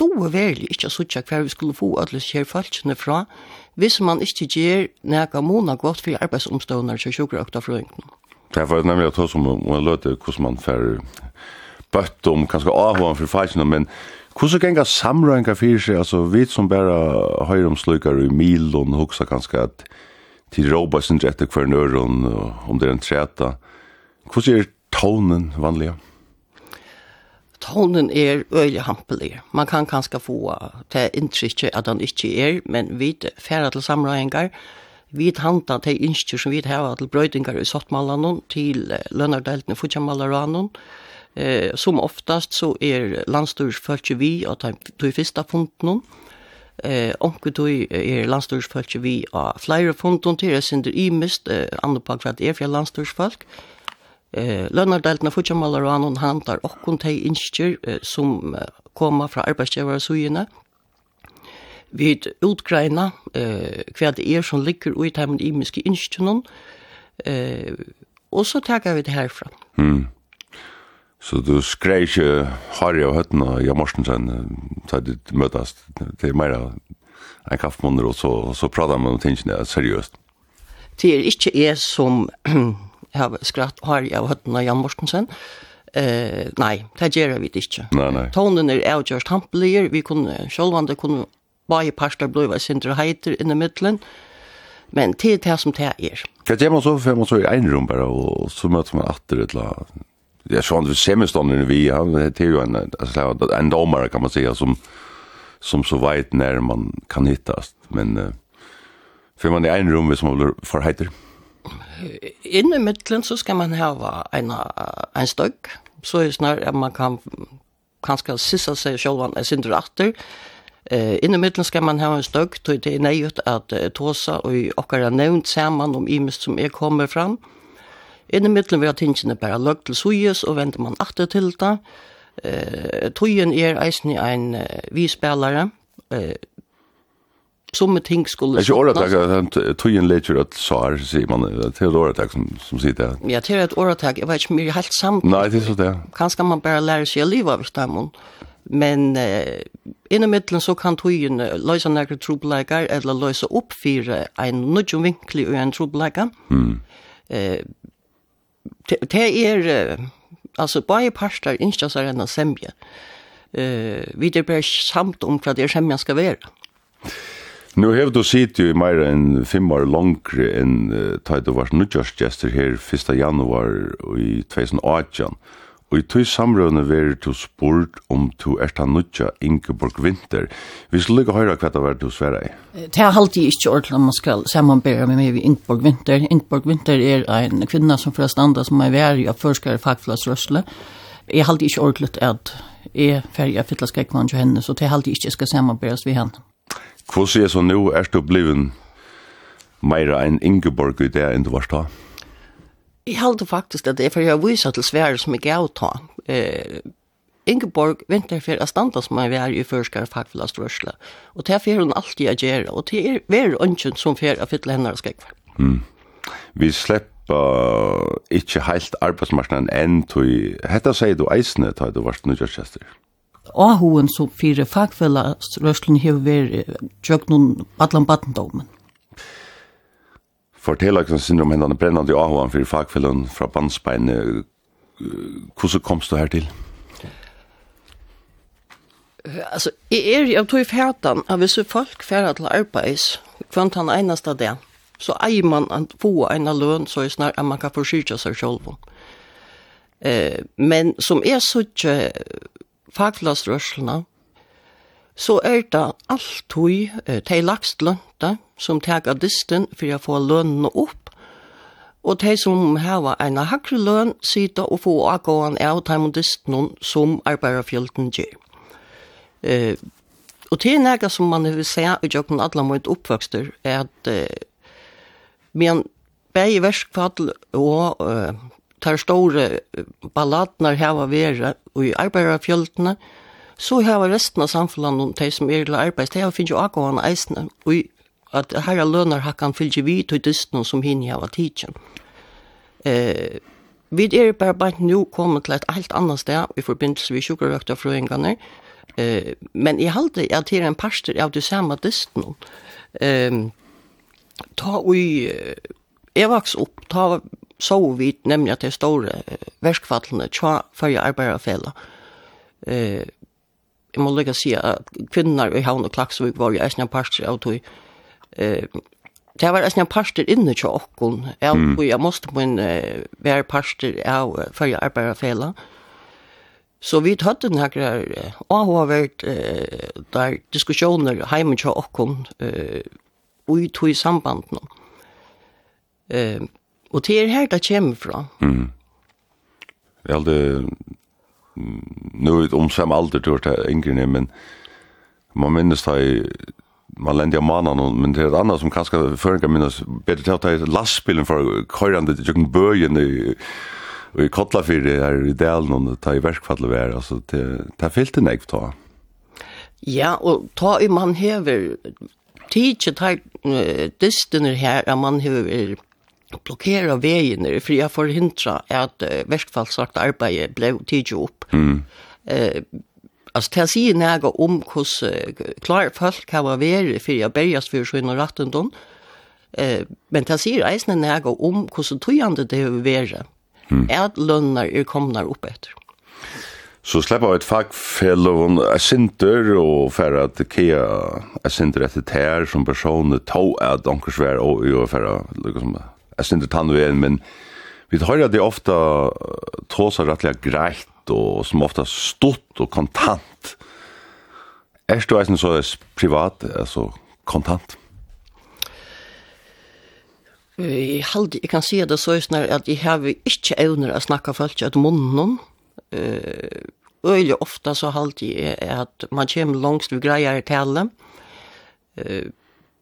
doer verlig ikke å sitte hver vi skulle få alle kjær falskene fra, hvis man ikke gjør nægge måneder godt for arbeidsomstående til sjukkerøkta frøyngene. Det var nemlig at hos man løter hvordan man får bøtt om kanskje avhånd for falskene, men hvordan ganger samrøyngene for seg, altså vi som bare høyre om slukar i milen, hoksa kanskje at til råber sin rett til hver nøren, om det er en treta. Hvordan er tonen vanlig? Ja tonen er øyelig hampelig. Man kan kanskje få til inntrykket at han ikke er, men vi færre til samrøyengar, vi handa til innskjør som vi har til brøydingar i Sottmallanon, til lønnardeltene Fudjamallaranon, Eh, som oftast så er landstyrsfølge vi og de første punktene. Eh, onkel tog er landstyrsfølge vi av flere punktene til er synder mist eh, andre på hva det er for landstyrsfolk eh lønnardeltna futjamallar og annan handlar okkun tei innskjer eh, som koma fra arbeidsgivarsøyene. Vi utgreina eh kvar det er som ligger ut heim med miske innskjunum. Eh og så taka vi det herfra. Mm. Så du skrev ikke Harry og Høttene og Jan Morsensen da du møtes til mer en kaffemåneder, og så, så prater man om tingene seriøst. Det er ikke jeg som har skratt har jag hört när Jan Mortensen. Eh nej, det gör vi inte. Nej nej. Tonen är avgjort hampligare. Vi kunde självande kunde bara pasta blöva centra heiter i mitten. Men till det som det är. Kan jag man så för man så i en rum bara och så möts man åter ett la. Jag såg vi semestern vi har det är ju en alltså en domare kan man säga som som så vet när man kan hittas men för man i en rum som förheiter. Mm inne i mittlen så ska man ha en, en stögg. Så är det snart at man kan kanske sissa sig själva en sin efter. Eh, inne i mittlen ska man ha en stögg. så är er nöjt att uh, tåsa och åkara nevnt samman om imest som er kommer fram. Inne i mittlen vil har tingene bara lögt till sujes och vänder man atter til det. Eh, Tøyen er eisen i en uh, vispelare. Uh, som ting skulle Det är ju åratag att tojen lägger att sar säger man till åratag som som sitter. Ja, till ett åratag, jag vet inte mer helt samt. Nej, det är så det. Kanske man bara lära sig att leva av stammen. Men eh, inom mittlen så kan tojen lösa några troblägar eller lösa upp för en nudjum vinkli och en trobläga. Mm. Eh, det är alltså bara parstar inte så en semje. Eh, vi det blir samt om vad det är semjan ska vara. Nu hevur du sitt jo i meira enn fem år langre enn uh, tøy du vart nudjørsgjester her 1. januar i 2018. Og i tøy samrøvne veri du spurt om du er ta nudja Ingeborg Winter. Vi skulle lukka høyra hva det var du sværa i. Det er alltid ikke ordentlig om man skal samanbæra med meg med Ingeborg Winter. Ingeborg Winter er en kvinna som fra standa som er væri av forskare fagflagsrøsle. Jeg er alltid ikke ordentlig at er ferdig av fytla til henne, så det er alltid ikke skal samanbæras vi henne. Hva sier så nå, er du bliven mer enn Ingeborg i det enn du var da? Jeg halte faktisk at det er for jeg viser til Sverige som jeg gav ta. Eh, Ingeborg venter for å standa som jeg var i førskar fagfellast rørsle. Og det er for hun alltid å gjøre, og det er hver ønsken som for å fytle henne og skrekk. Mm. Vi slipper ikke helt arbeidsmarsjonen enn til... Hette sier du eisene, tar du varst nødgjørkjester. Ja ahoen som fyrir fagfellesrøslen hever vært noen badlan badendåmen. Fortell oss sin om hendene brennende ahoen fyrir fagfellen fra bandsbein. Hvordan komst du her til? Altså, jeg er jo tog i fjertan av hvis folk fjertan til arbeids, kvant han eneste det, så eier man å få en løn så er snart at man kan forsyrke seg selv. Eh, men som er så ikke faglagsrørslene, så er det alltid eh, de lagst lønte som teker disten for å få lønene opp, og de som har en hakre løn sitter og får avgående av de disten som arbeiderfjelten gjør. Eh, og det er noe som man vil se i jobben alle mot oppvokster, er at eh, men begge verskfall og eh, tar store balladnar hava vera og i arbeiderfjöldene, så har resten av samfunnet, de som er til arbeid, de har finnet jo akkåan eisne, og at her herra lønar hakkan fylgje vi til disten som hinne hava tidsen. Eh, vi er bare bare nå kommet til et helt annet sted i forbindelse med sjukkerøkta frøyngene, eh, men jeg halte at det er en parster av det samme disten. Eh, ta ui, jeg vaks opp, ta så vi nemlig at det store verskfallene tja fyrje arbeiderfella. Eh, jeg må lukka si at kvinnar i havn og klaksvik var jo eisne parster av tog. Eh, det var eisne parster inne tja okkon, av tog jeg måste min uh, være parster av før jeg fyrje arbeiderfella. Så vi hadde har vært uh, der diskusjoner hjemme tja okkon uh, og i tog i samband Eh, Og det er her det kommer fra. Mm. Ja, det... Nu er det om samme alder, du har det yngre, men man minnes det i man lendi av manan, men det er annað som kanskje føringar minnast betur til at ta lastbilen for køyrande til jokken bøyen i, i det är i delen og ta i verkfallet vær, altså det, det er fyllt en ta. Ja, og ta i man hever tidsi ta uh, distiner her, at man hever blokkera vegene for jeg forhindra at uh, verkfallsagt arbeidet ble tidlig opp. Mm. Uh, Alltså det sier näga om hos uh, klar folk kan vara veri för jag börjar för sin och ratten don. Eh, men det sier eisne näga om hos tøyande det er veri. Mm. At lønnar er komnar opp etter. Så släppa ett fackfälle och jag och för att kea jag synter efter tär som personer tog att de kan svära och jag för att liksom jeg synes det tann veien, men vi hører det ofte tåser rettelig greit og som ofte stort og kontant. Er du eisen så privat, altså kontant? Jeg, halde, jeg kan si det så snar at jeg har ikke evner å snakke folk ut munnen. Uh, Øyelig ofte så halde jeg at man kommer langs ved greier til alle. Uh,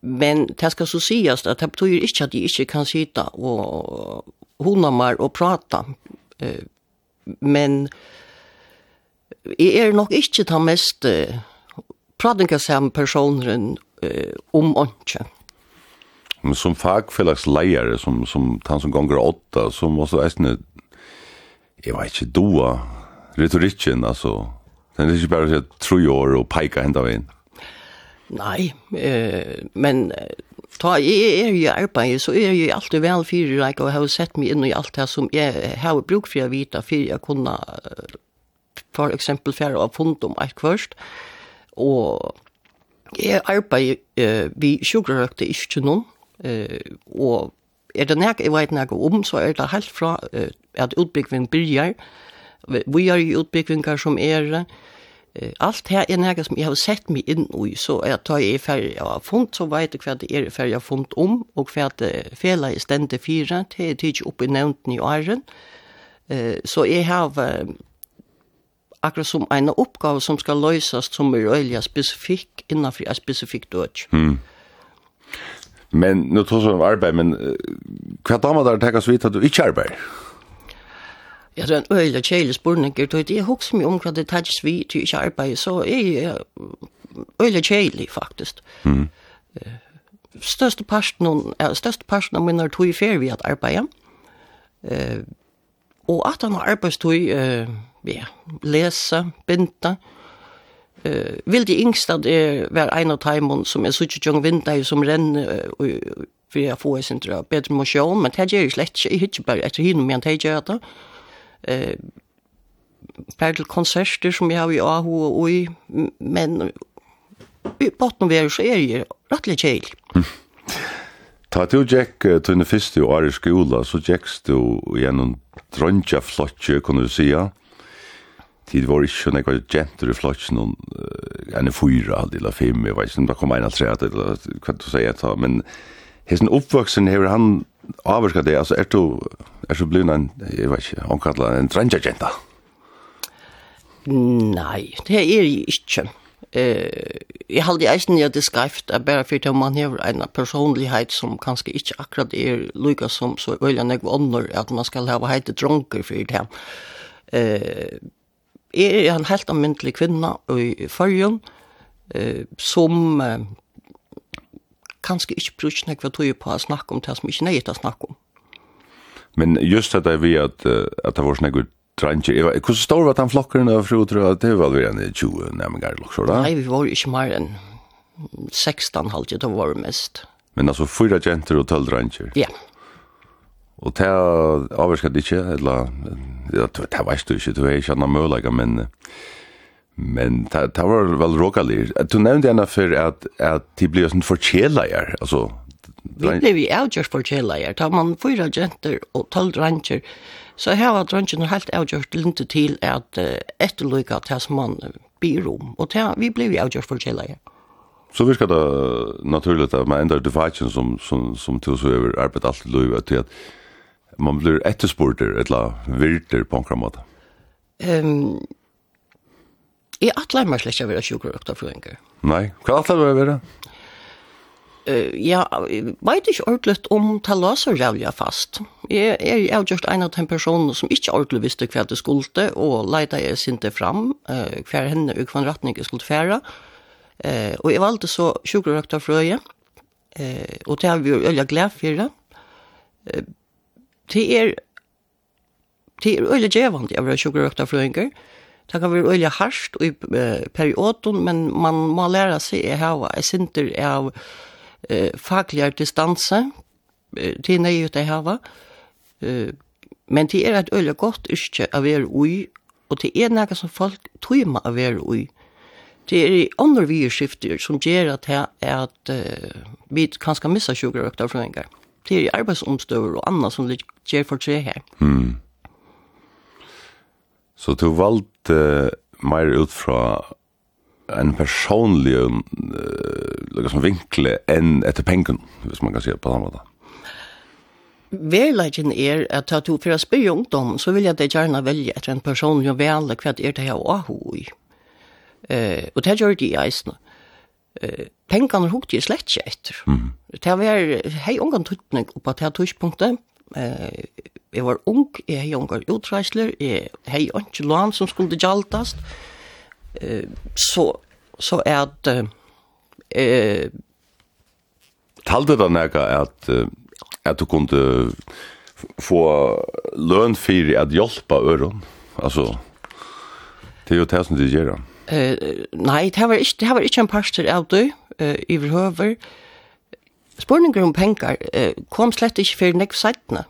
Men det skal så sies att det betyr inte att de inte kan sitta och hona mer och prata. Men jeg er nog inte den mest pratingasam personen om åndsjön. Men som fagfällagsleiare, som, som han som gånger åtta, så måste jag ästna, jag vet inte, doa retorikken, alltså. Den är inte bara att si tre år och peika hända vid. Nei, eh, men ta jeg er jo arbeid, så er jeg alltid vel fyrir, like, og har sett meg inn i alt det som jeg har bruk for å vite, for jeg kunne for eksempel færre av fond om alt først, og jeg arbeid eh, vi sjukrøkte ikke noen, eh, og er det nek jeg vet nek om, så er det helt fra eh, at utbyggving byrjar, vi er jo utbyggvingar som er det, allt här är något som jag har sett mig in i så jag tar i färg jag har fund så vet jag vad det är färg jag har fund om och för att fela i stände fyra till tids upp i nämnden i åren eh, så jag har akkurat som en uppgave som ska lösas som är öliga specifik innanför en specifik död. Mm. Men nu tar vi om arbeid, men hva damer der tekkes vidt at du ikke arbeider? Ja, det er en øyelig kjeilig spurning, og jeg husker mye om hva det tatt vi til ikke arbeid, så jeg er øyla kjeilig faktisk. Mm. Største parten, ja, største parten av mine tog i ferie vi at arbeid, eh, og at han har arbeidstog, eh, ja, lese, binta, Uh, vil de yngste at det var en av timene som er suttet jong vinter som renner, uh, for jeg får sin bedre motion, men det gjør jeg slett ikke, jeg hittir bare etter henne, men det gjør jeg det eh, bare til konserter som jeg har i AHO og i, men i botten vi er så er jeg rettelig kjell. Mm. Ta du Jack tunne fyrste år i skola, så Jacks du gjennom dronja flotje, kunne du sija. Tid var ikke sånn, jeg var jenter i flotje noen, enn fyra, eller fem, jeg vet ikke, da kom en av tre, eller hva du sier, men hesten oppvoksen hever han avvarska det, altså er du er så blivna en, jeg vet ikke, omkalla en drengjagenta? Nei, det er jeg ikke. Eh, jeg halde eisen jeg det skreift, er bare for at man har en personlighet som kanskje ikke akkurat er lykka som så øyla nek vonder at man skal hava heite dronker for det. Eh, jeg er en helt anmyndelig kvinna i fargen, eh, som eh, kanskje ikke brukar nek hva tog på å snakke om det som ikke nøyet å snakke om. Men just det där vi att att det var såna good Tranche, Eva, hur han var den flocken av tror att det var väl en 20 nærmengar också da. Nej, vi var ikke mer enn 16 halvt det var mest. Men alltså fyra jenter och tølv drenjer. Ja. Og det er det ikke, eller det det vet du ikke, du er ikke annan möjliga men men det var väl rokalir. Du nevnte gärna för att att det blir sånn för altså, alltså Vi blev ju avgjørs for kjelleier. Tar man fyra jenter og tolv dranger, så her var drangene helt avgjørs linte til at uh, etterløyga til som man byr om. Og til, vi blev jo avgjørs for kjelleier. Så virker det naturligt at man ender defaitjen som, som, som til så over arbeid alt i løyga til at man blir ettersporter eller virter på en kramat. Um, jeg atler meg slett ikke å være sjukker og Nei, hva atler du å være? uh, ja, veit ikke ordentlig om ta låser jævlig fast. Jeg er jo just en av de personene som ikke ordentlig visste hva det skulle, og leida jeg sinte fram uh, hva henne og hva retning jeg skulle fære. Uh, og jeg valgte så sjukrøkta frøye, uh, og det har vi jo øye glede for det. Uh, det er Det er øyelig djevant, av vil ha sjukrøkta Det kan være øyelig harsht i perioden, men man må lære seg å ha sinter av eh, fagligare distanser nej ut det här va. Eh, men det är ett öle gott yrke av er oj och det är något som folk trymmar av er oj. Det är andra virskifter som ger att här är att uh, vi kan ska missa sugar och sugarökta förändringar. Det är arbetsomstöver och annat som ger för tre här. Mm. Så du valgte mer ut från en personlig uh, liksom vinkle enn etter pengen, hvis man kan si det på den måten. Verleggen er at at du for å spørre ungdom, så vil jeg det gjerne velge etter en personlig og vele hva det er det jeg har i. Uh, og det gjør det i eisen. Uh, pengene hukte jeg slett ikke etter. Mm. Det var hei ungen tøtning på det tøyspunktet. Uh, jeg var ung, jeg hei unger utreisler, jeg hei ikke lån som skulle gjaltast. Uh, eh, så, så er det... Eh, Talte det nækka at, at du kunde få løn fyrir at hjelpa øron? Altså, det er jo det som du gjør. Uh, nei, det var ikke, det var ikke en parster av du, uh, i verhøver. Spurninger om penger uh, kom slett ikke fyrir nekv seitene.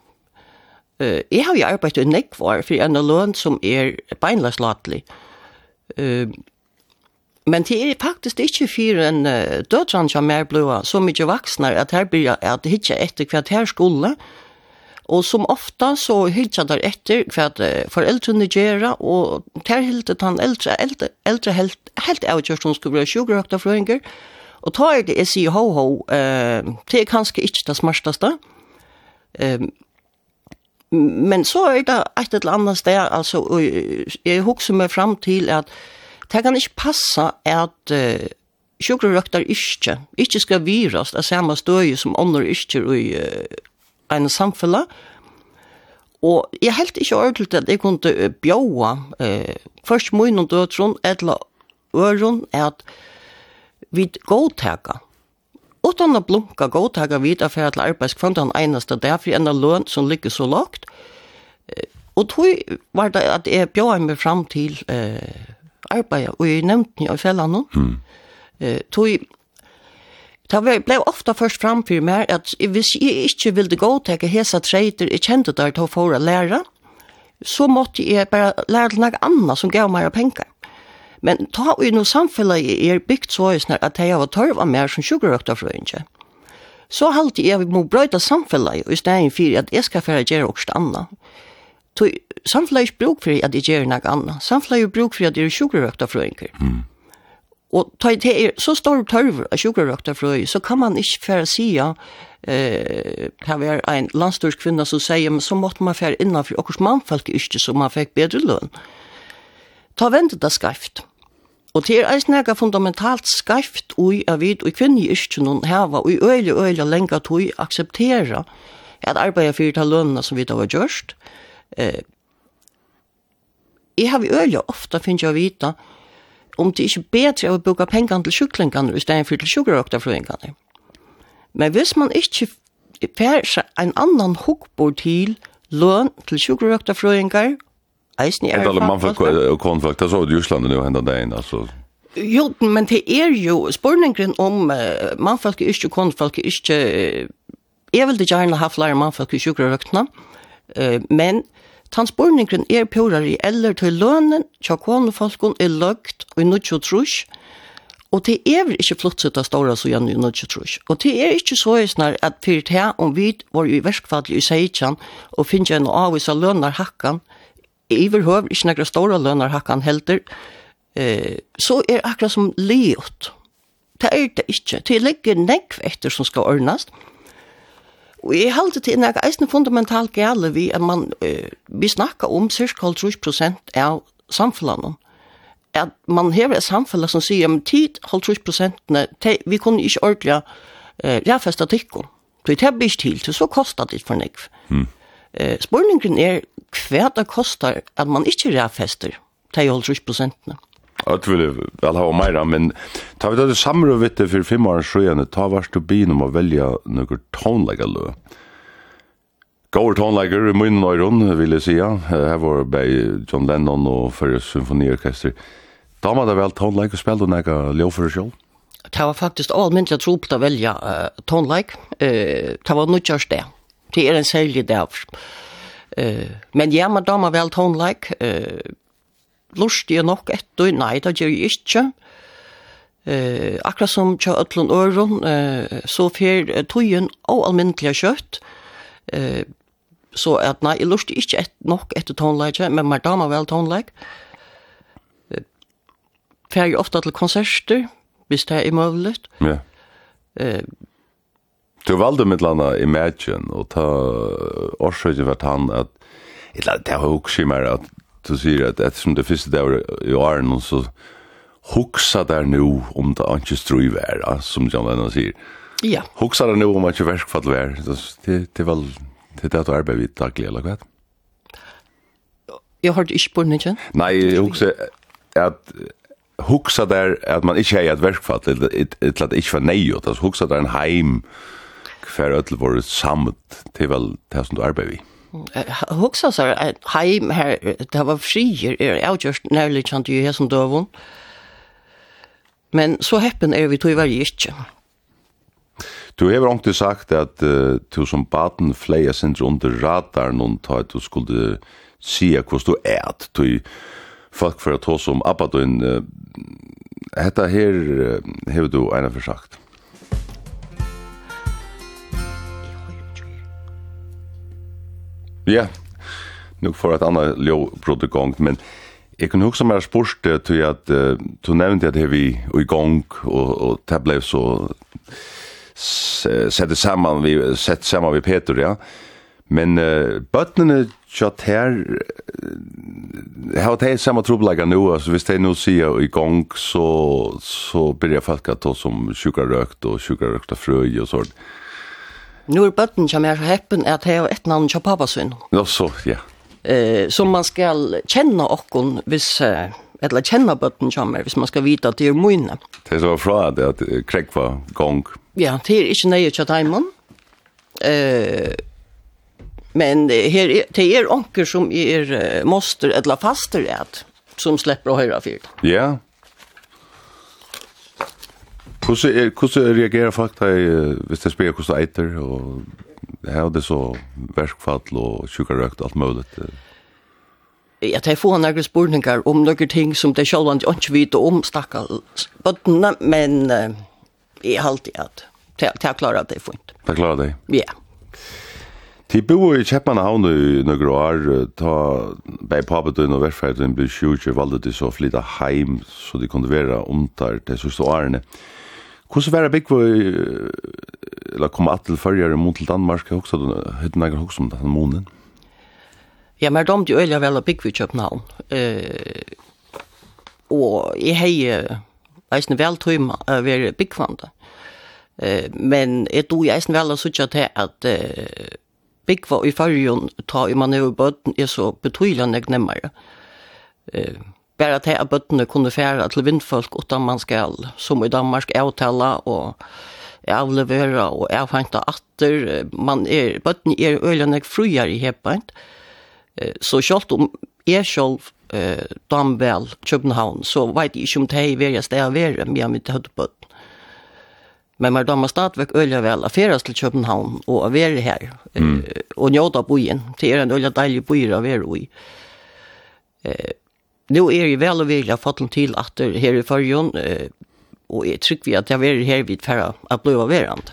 Uh, jeg har jo arbeidt i nekv var fyrir en løn som er beinlagslatelig. Uh, Men det er faktisk ikke for en uh, dødran som er blod så mye vaksne at her blir at det ikke etter hva det her skulle. Og som ofta så hittar der etter hva uh, foreldrene gjør, og der hilde han eldre, eldre, eldre helt, helt avgjørst som skulle være sjukrøkta frøynger. Og ta er det jeg sier ho-ho, uh, det er kanskje ikke det smartaste. Uh, Men så er det et eller annet sted, altså, og jeg husker meg frem til at det kan ikke passe at uh, sjukrerøkter ikke, ikke skal virast av samme støy som ånder ikke i uh, en samfunn. Og jeg helt ikke ordentlig at jeg kunne bjåa uh, først munnen døtron, eller øron, at vi godtaker Utan å blunka godtaga vid av fyrir til arbeidskvann den einaste der for en løn som ligger så lågt. Og tog var det at jeg bjør meg fram til eh, arbeid, og jeg nevnte den i fellene. Mm. Eh, tog Det ble ofta først framfyr mer at hvis jeg ikke ville gå til hesa treiter jeg kjente der til å få å lære, så måtte jeg bare lære til noe annet som gav meg penger. Men ta og i noe samfunnet er bygd så er at jeg har tørv av mer som sjukerøkterfrøyngje. Så halte jeg må brøyta samfunnet i stedet for at jeg skal fære gjøre også anna. Så samfunnet er bruk for at jeg gjør noe anna. Samfunnet er bruk for at jeg er sjukerøkterfrøyngje. Mm. Og ta det er så stor tørv av sjukerøkterfrøy, så kan man ikke fære sida eh kan vara en landstorsk kvinna som säger men så måste man fär innanför och mannfolk är inte så man fick bättre lön. Ta vänta det skrift. Og til er eisen ega fundamentalt skarft ui av vid og kvinni nun heva ui i øyla øyla lenga tui akseptera at arbeida fyrir ta lønna som vi da var gjørst. Eh, jeg har vi øyla ofta finnst jeg vita om det ikke bedre av å bruka pengan til sjuklingan i stedet fyrir til sjukrøkta Men hvis man ikke fer en annan hukkbord til løn til sjukrøkta frøyngar eisen er... Det er mannfolk konflikt, konfolk, det så ut i Jysland nu hendan dagen, altså... Jo, men det er jo spurningen om uh, mannfolk er ikke konfolk, er ikke... Uh, jeg vil gjerne ha flere mannfolk i sjukrøktene, uh, men transportningen er i eller til lønnen, tja konfolken er løgt og nødt trus, Og det er vel ikke flott sitt av stora så gjerne i nødt til trus. Og det er ikke så snar at fyrir det om vi var i verskfadlig i Seidjan og finner en avvis av lønner hakkan, høv, ikke noen store lønner hakkan helter, eh, så er akkurat som leot. Det er det ikke. Det ligger nekv etter som skal ordnes. Og jeg halte til en eisen fundamental gale vi at man, eh, vi snakker om cirka 30% av samfunnet. At man hever et samfunn som sier, men tid, 30 prosentene, vi kunne ikke ordentlig eh, ræfeste tikkene. Det er ikke til, så kostet det for nekv. Mm. Eh, spørningen er, hva det koster at man ikke rævfester til 50 prosentene. Jeg tror det vel har mer, men ta vi det samme og vitte for fem år siden, ta varst du bin om å velge noen tonleggerlø. Gård tonlegger i munnen og rundt, vil jeg si. Her var det John Lennon og Førre Symfoniorkester. Da var det vel tonlegger spilt og noen ljøfere selv? Det var faktisk allmynt tro på å velge uh, tonlegg. Uh, det var noe til det. Det er en særlig dag. Det Eh, men ja, man damer vel tonleik. Eh, lust jeg nok etter, nei, det gjør jeg ikke. Eh, akkurat som tja ötlun Øren, eh, så fer tøyen og almindelig kjøtt. Eh, så at nei, jeg lust ikke et, nok etter tonleik, men man damer vel tonleik. Uh, fer jeg ofte til konserter, hvis det er mulig. Ja. Eh, Du valde mitt landa Imagine, og ta årsøkje vart han at, eller det har også skimmer at du sier at ettersom det første var i åren, så huksa der nu om det ikke strøy vær, som John Lennon sier. Ja. Huksa der nu om det ikke verskfall vær, det er vel, det er det du arbeider vidt daglig, eller hva? Jeg har ikke på den, ikke? Nei, jeg huksa at huksa der at man ikke hei et verkfall, eller at ikkje var neiot, altså hugsa der en heim, hver öll vår samt til vel det som du arbeider vi. Huxa så at heim her, det var frier, er just nærlig kjent jo her som døvun. Men så heppen er vi tog var ikke. Du har ikke sagt at uh, du som baden fleia sindri under radar og tar at du skulle sia hos du er at du folk for å ta som abadun uh, Hetta her uh, hevur du eina forsagt. Ja, nu får ett annat lågbrott igång, men jag kan också mer spårst till att du nämnde att vi är igång och, och det blev så sett samman vi sett samman vi Peter ja. Men uh, bötnene tjatt her har det samma trubbelaga nu alltså visst det nu ser i gång så så börjar folk att ta som sjukar rökt och sjukar rökta fröj och sånt. Nu är bötten som är så häppen att jag har ett namn som pappa. Ja, så, ja. Eh, som man ska känna och hvis, Eh, eller känna bötten som är, hvis man ska vita att det är mojna. Det är så fra det att kräck var gång. Ja, det är inte nöje till Daimon. Eh, men her, det är onker som är moster eller faster som släpper att höra fyrt. Ja, Hvordan er, hvordan reagerer folk da, hvis det spiller hvordan eiter, og har det så verskfall og sjukarøkt, alt mulig? Ja, de får noen spurningar om noen ting som de selv ikke vet om, stakkar bøttene, men uh, jeg har alltid at det har klart det fint. Det klarer det? Ja. De bor i Kjeppmanhavn i noen år, ta bei papet og verfeiten blir sjukker, valgte de så flytta heim, så de kunne være omtar de sørste årene. Ja. Hvordan var det bygg for eller kom at til førjere mot til Danmark, hva du høyden eget hva om denne månen? Ja, men de til øyla vel bygg var i København. Uh, og jeg hei, eisen vel tøyma, uh, var byggvanda. Uh, men jeg tror jeg eisen vel å sutja til at uh, bygg var i førjere, ta i man over bøtten, er så betydelig nek nemmere. Uh, bara til at bøttene kunne fære til vindfolk utan man skal, som i Danmark, avtala og avlevera og avhengte atter. Man er, bøttene er øyne friere i hepent. Så selv om jeg selv eh, Damvel, København, så vet jeg ikke om det er verre sted av å være med mitt høytebøtt. Men man damer stadigvæk øyne vel å færes til København og å være her, mm. og njøde av bojen. Det er en øyne deilig bojer å være i. Eh, nu är ju väl och vilja fått en till att det här i förrjun och jag tycker vi att jag är här vid färra att bli verand.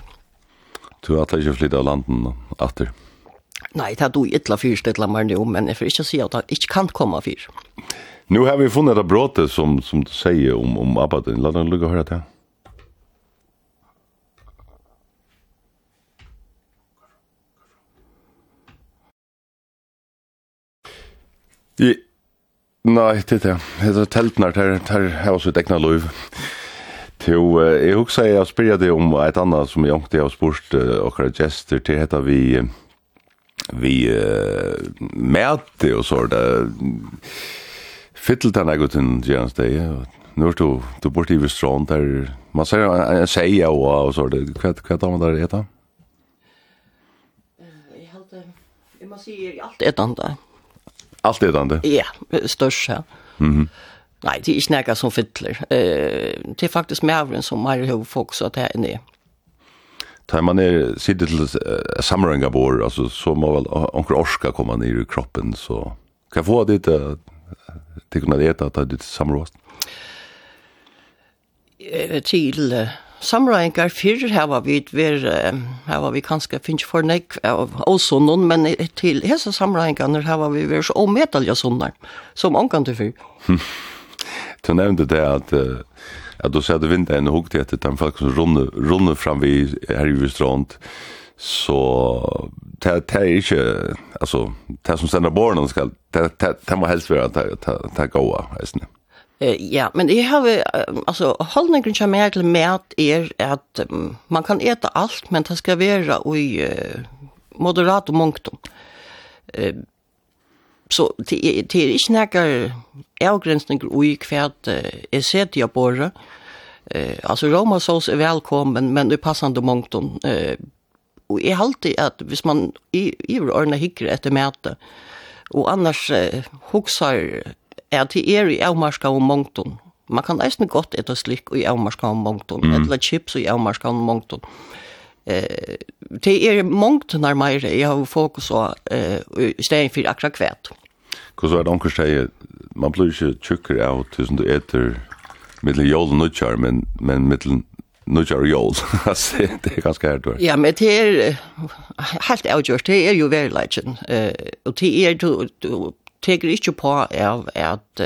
Du har inte flyttat av landen att det? Nej, det har du ytla fyrställa mig nu, men jag får inte säga att det inte kan komma fyr. Nu har vi funnit det brottet som, som du säger om, om Abaddin. Låt oss lycka höra det här. Jeg, Nei, det er det. Det er teltene her, her har også et egnet lov. Jo, jeg husker jeg spyrja det om et annet som jeg ångte har spurt okra gester til heter vi vi uh, mæte og så det fytteltan er gått inn gjerans deg nå er du du bort i Vestron der man sier en seia og så det hva er man der heter? Jeg halte jeg må si alt et annet Allt det där. Ja, störst ja. Mhm. Nej, det är inte några som fyller. Eh, det är faktiskt mävren som har huvudfokus att det är tar man ner sitter till uh, samranga bor alltså så må väl onkel orska komma ner i kroppen så kan få det till det kunna äta att det samråst till samræðingar fyrir hava vi ver hava vi kanska finnes for nek av åsunnen, men til hese samræðingarnir hava vi ver så ometalja sunnar, som ankan til fyr. Du nevnte det at at du sier at vindagen er hukt etter den folk som runde, runde fram vi her i Vistrand, så det er ikke, altså, det som sender barnen skal, det må helst være at det er gode jeg Eh, ja, men jeg har, altså, holdningen til meg til mat er at um, man kan äta alt, men det skal være i uh, moderat og munktum. Eh, så det er ikke nækker avgrensninger i hva är sett til å Eh alltså altså, romasås er velkommen, men det passar passende munktum. Eh, og jeg alltid at hvis man i, i årene hikker etter mæte, og annars eh, hokser at det er i avmarska og mongton. Man kan eisne godt etta slik i avmarska og mongton, mm. etla chips i avmarska og mongton. Eh, det er mongtonar meire, jeg har fokus på eh, stein for akra kvæt. Hvordan var det onker steg, man blir ikke tjukker av tusen du etter mittlen jål og nutjar, men, men mittlen nutjar og jål. det er ganske hært. Ja, men det er helt avgjørst, det er jo legend. Eh, og det er, du, du teker ikke på av at,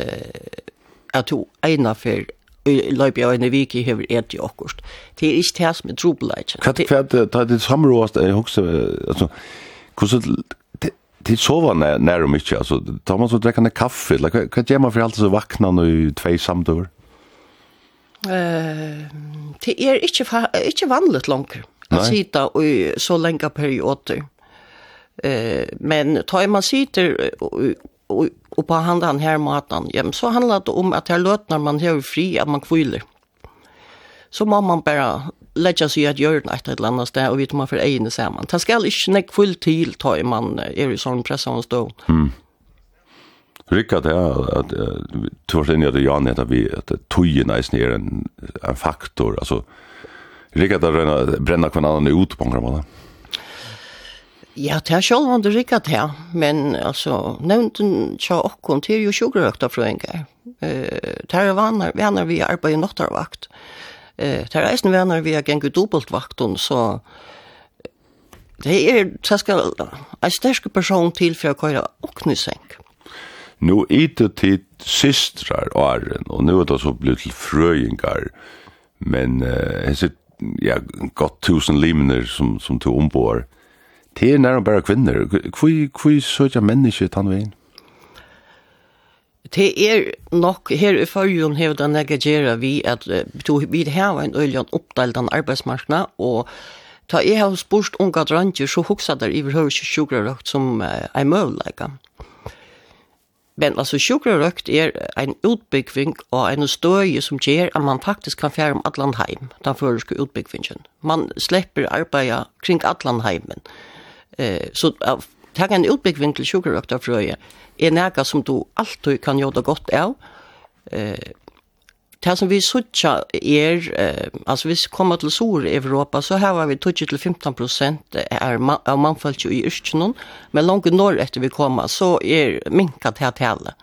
at du egnet for løype av en vik i hever et i okkurst. Det er ikke det som er trobeleit. Hva er det, det er det samrådast, jeg husker, altså, hvordan, det sova nær og mykje, altså, tar man så drekkande kaffe, eller hva, hva gjør man for allt så vakna nå i tvei samtøver? Uh, det er ikke, ikke vanligt långt å sitte i så lenge perioder. Uh, men tar man sitter och, på hand den här maten, ja, så handlar det om att här löt när man har fri, att man kviler. Så må man bara lägga sig att göra något ett eller annat sted och vet man för egen samman. Det ska inte näck full till ta i man är i sån pressans stå. Mm. Rickard är att tvärsen in i det Jan heter vi att tojen är en, en faktor alltså Rickard att bränna kvarnan ut på en grann. Ja, det er selv om det ikke det, men altså, nevnten tja okkon, det er jo sjugrøkta frøyngar. Uh, det er vanar, vanar vi arbeid i nottarvakt. Uh, det er eisen vanar vi har gengu dobbeltvakton, så det er, det skal, en sterske person til for å køyra okkniseng. Nu er det til systrar og æren, og nu er det så blitt til frøyngar, men uh, jeg sier, ja, godt tusen limner som, som to ombår, Det er nærmere bare kvinner. Hvor søker mennesker tann veien? Det er nok, her i førjen har det negagera vi at vi har en øyne oppdeltan arbeidsmarknad, og ta jeg har spurt unga dranger, så hoksa der i høyre sjukrarøkt som er møvleika. Men altså sjukrarøkt er en utbyggving og en støye som gjør at man faktisk kan fjære om Atlanheim, den føreske utbyggvingen. Man slipper arbeida kring Atlanheimen. Eh, så ta Tag en utbyggving til frøye, er nega som du alltid kan gjøre godt av. Eh, det som vi suttja er, eh, altså hvis vi kommer til Sur-Europa, så har var vi 20-15 prosent er ma av mannfølt i yrkenen, men langt når etter vi kommer, så er minka til tale.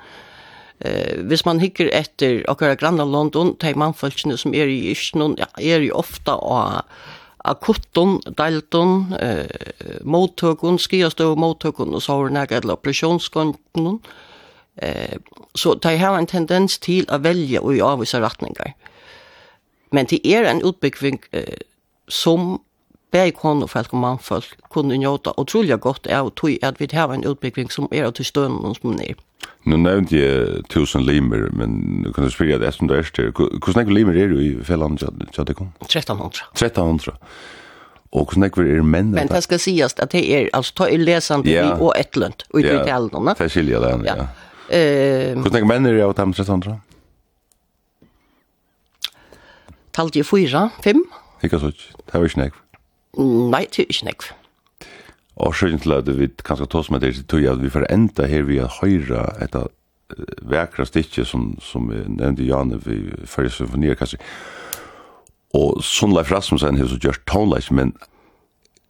Eh, hvis man hikker etter akkurat grann av London, de mannfølgene som er i yrkenen, ja, er jo ofta av akutten, delten, eh, mottøkken, skiastøv mottøkken, og så har hun eller operasjonskonten. Eh, så de har en tendens til å velge og avvise retninger. Men det er en utbygging eh, som bæði konufælk og mannfolk kunne njóta utrolig godt av tog at vi har en utbygging som er til stønnen som er. Nu nevnte jeg tusen limer, men kan du spyrja det som du er til. Hvordan ekkur limer er du i fellan Tjadekom? 1300. 1300. Og hvordan ekkur er menn? Men det skal sies at det er, altså, ta i lesende ja. og et lønt, og i ja. talen. Det skiljer det, ja. ja. Uh, hvordan ekkur menn er av dem 1300? Talte jeg fyra, fem. Ikke så, det var ikke nekv. Nei, det er ikke nekv. Og skjønner til at vi kan skal ta oss med det til at vi får enda her vi har høyre et av vekra stikket som, som vi nevnte Janne vi førre symfonier kanskje. Og sånn Leif Rasmussen har så gjort tonleis, men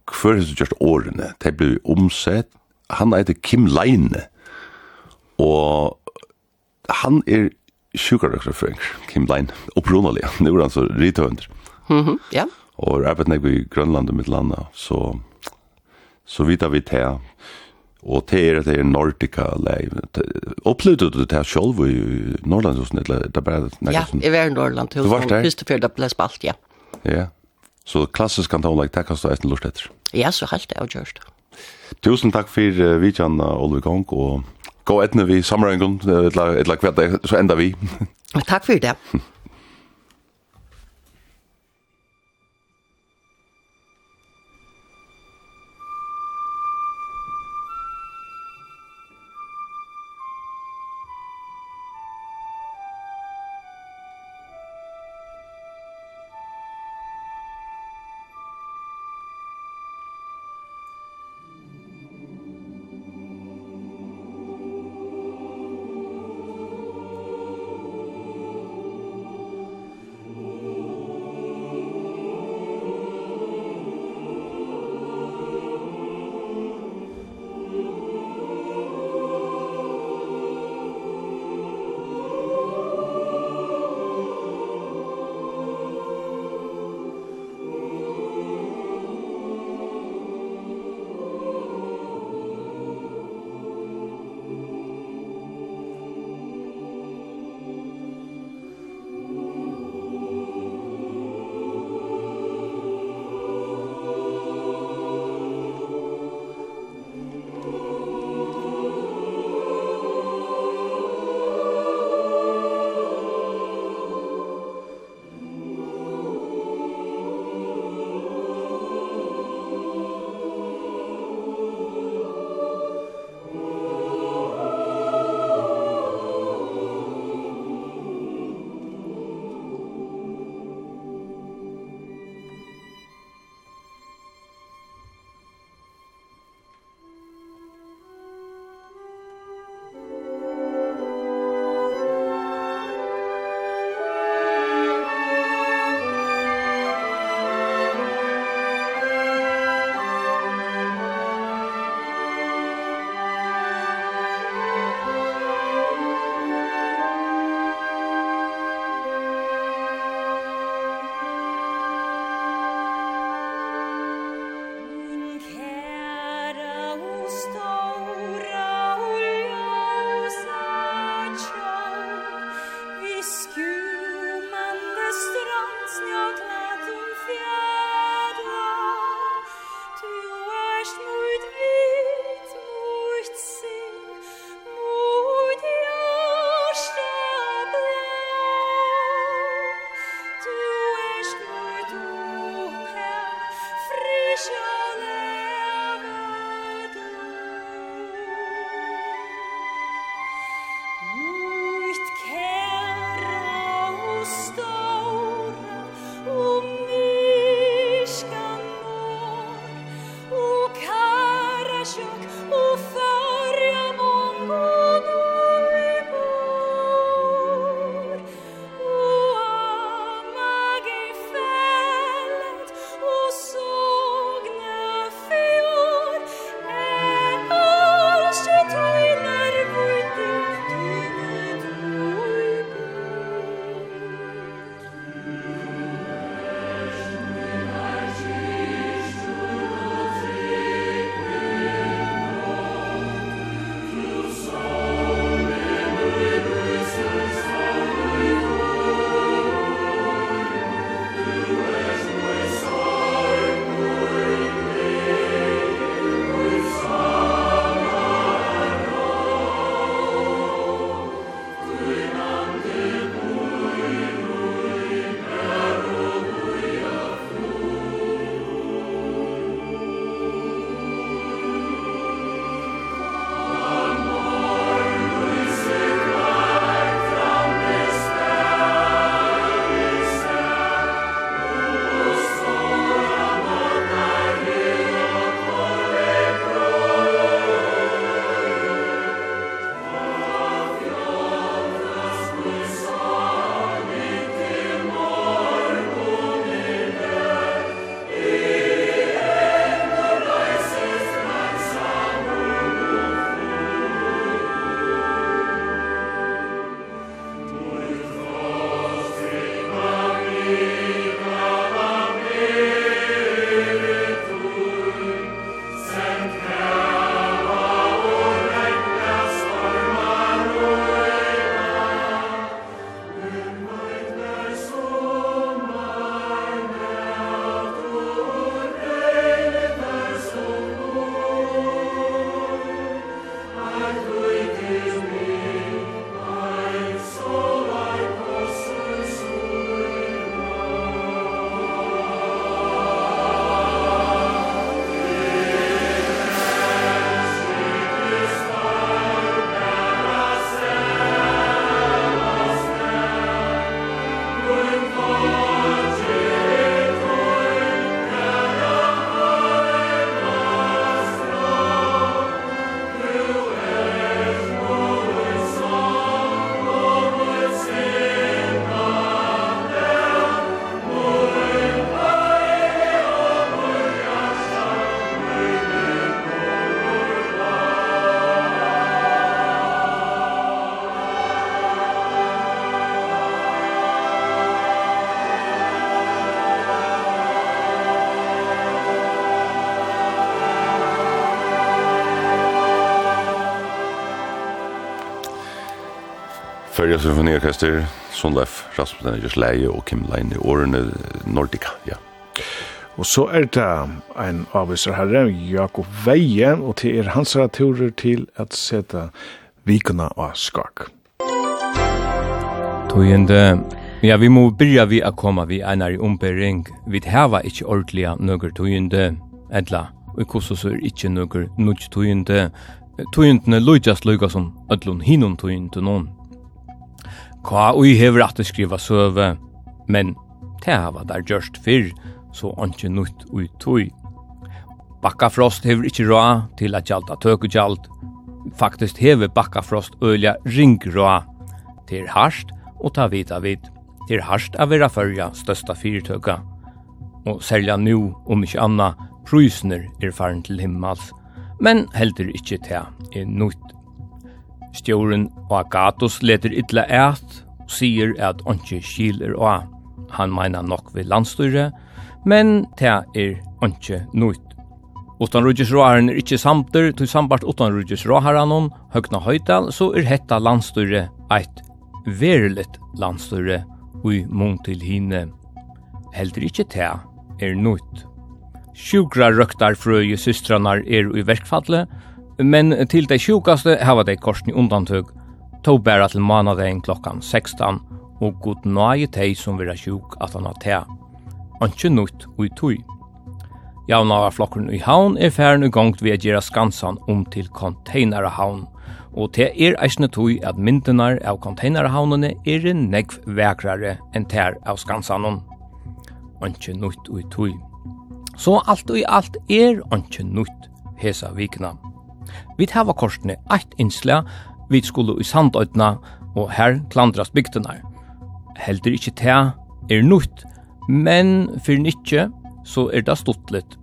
hver har så gjort årene? Det blir omsett. Han heter Kim Leine. Og han er sjukarøkrefrøyng, Kim Leine, opprunelig. Nå er han så rithøvender. Mm -hmm, ja. Yeah. Og jeg arbeidde nek i Grønland og mitt landa, så, så vidar vi til, og det er det er Nordica, opplevde du det her selv i Norrland, eller det er bare nek? Ja, jeg var i Norrland, du var der? Første før det ble spalt, ja. Ja, så klassisk kan ta og det kan stå etter lort etter. Ja, så helt det, er gjørst. Tusen takk for uh, vidtjan, Olvi Kong, og gå etne vi sammenhengen, et eller hvert, så enda vi. Takk for det. Nordica Symfoniorkester, Sonleif, Rasmus Nengers Leie og Kim Leine, årene Nordica, ja. Og så er det en avviser herre, Jakob Veie, og til er hans turer til at sette vikuna av skak. Tøyende, ja, vi må byrja vi a koma vi einar i ombering. Vi hava ikkje ordelig nøkker tøyende, edla, og i kosso så er ikkje nøkker nøkker tøyende. Tøyende løytjast løyga som ödlun hinun tøyende noen. Kva ui hever at skriva søve, men te hava der gjørst fyrr, så anki nutt ui tui. Bakkafrost hever ikkje råa til at gjalda tøkugjald. Faktisk hever bakkafrost ølja ring råa. Det er harsht, og ta vita vid. Det er harsht av vera fyrja størsta fyrtøka. Og selja nu, om ikkje anna, prysner er faren til himmals. Men heldur ikkje te er nutt Stjóren og Agatus leter illa eit og sier at onki skil er oa. Han meina nok ved landstyre, men te er onki nøyt. Utan rujusråharen er ikkje samter, til sambart utan rujusråharen hon, høgna høytal, så er hetta landstyre eit verilet landstyre ui mung til hine. Heldur ikkje te er nøyt. Sjukra røktar frøye systranar er ui verkfallet, men til dei sjukaste hava de korsni undantøk, to bæra til manadein klokkan 16, og god nøye tei som vira sjuk at han har tea. Anki nutt ui tui. Javna var flokken i havn er færen i gongt ved gjerra skansan om til konteinerahavn, og te er eisne tui at myndenar av konteinerahavnene er en negv vekrare enn ter av skansanon. Anki nutt ui tui. Så alt og i alt er anki nutt hesa vikna. Vi hava korsene eitt innsla, vi skulle i sandøytna, og her klandrast bygdenar. Heldur ikkje te er nutt, men fyrir nikkje så er det stuttlet.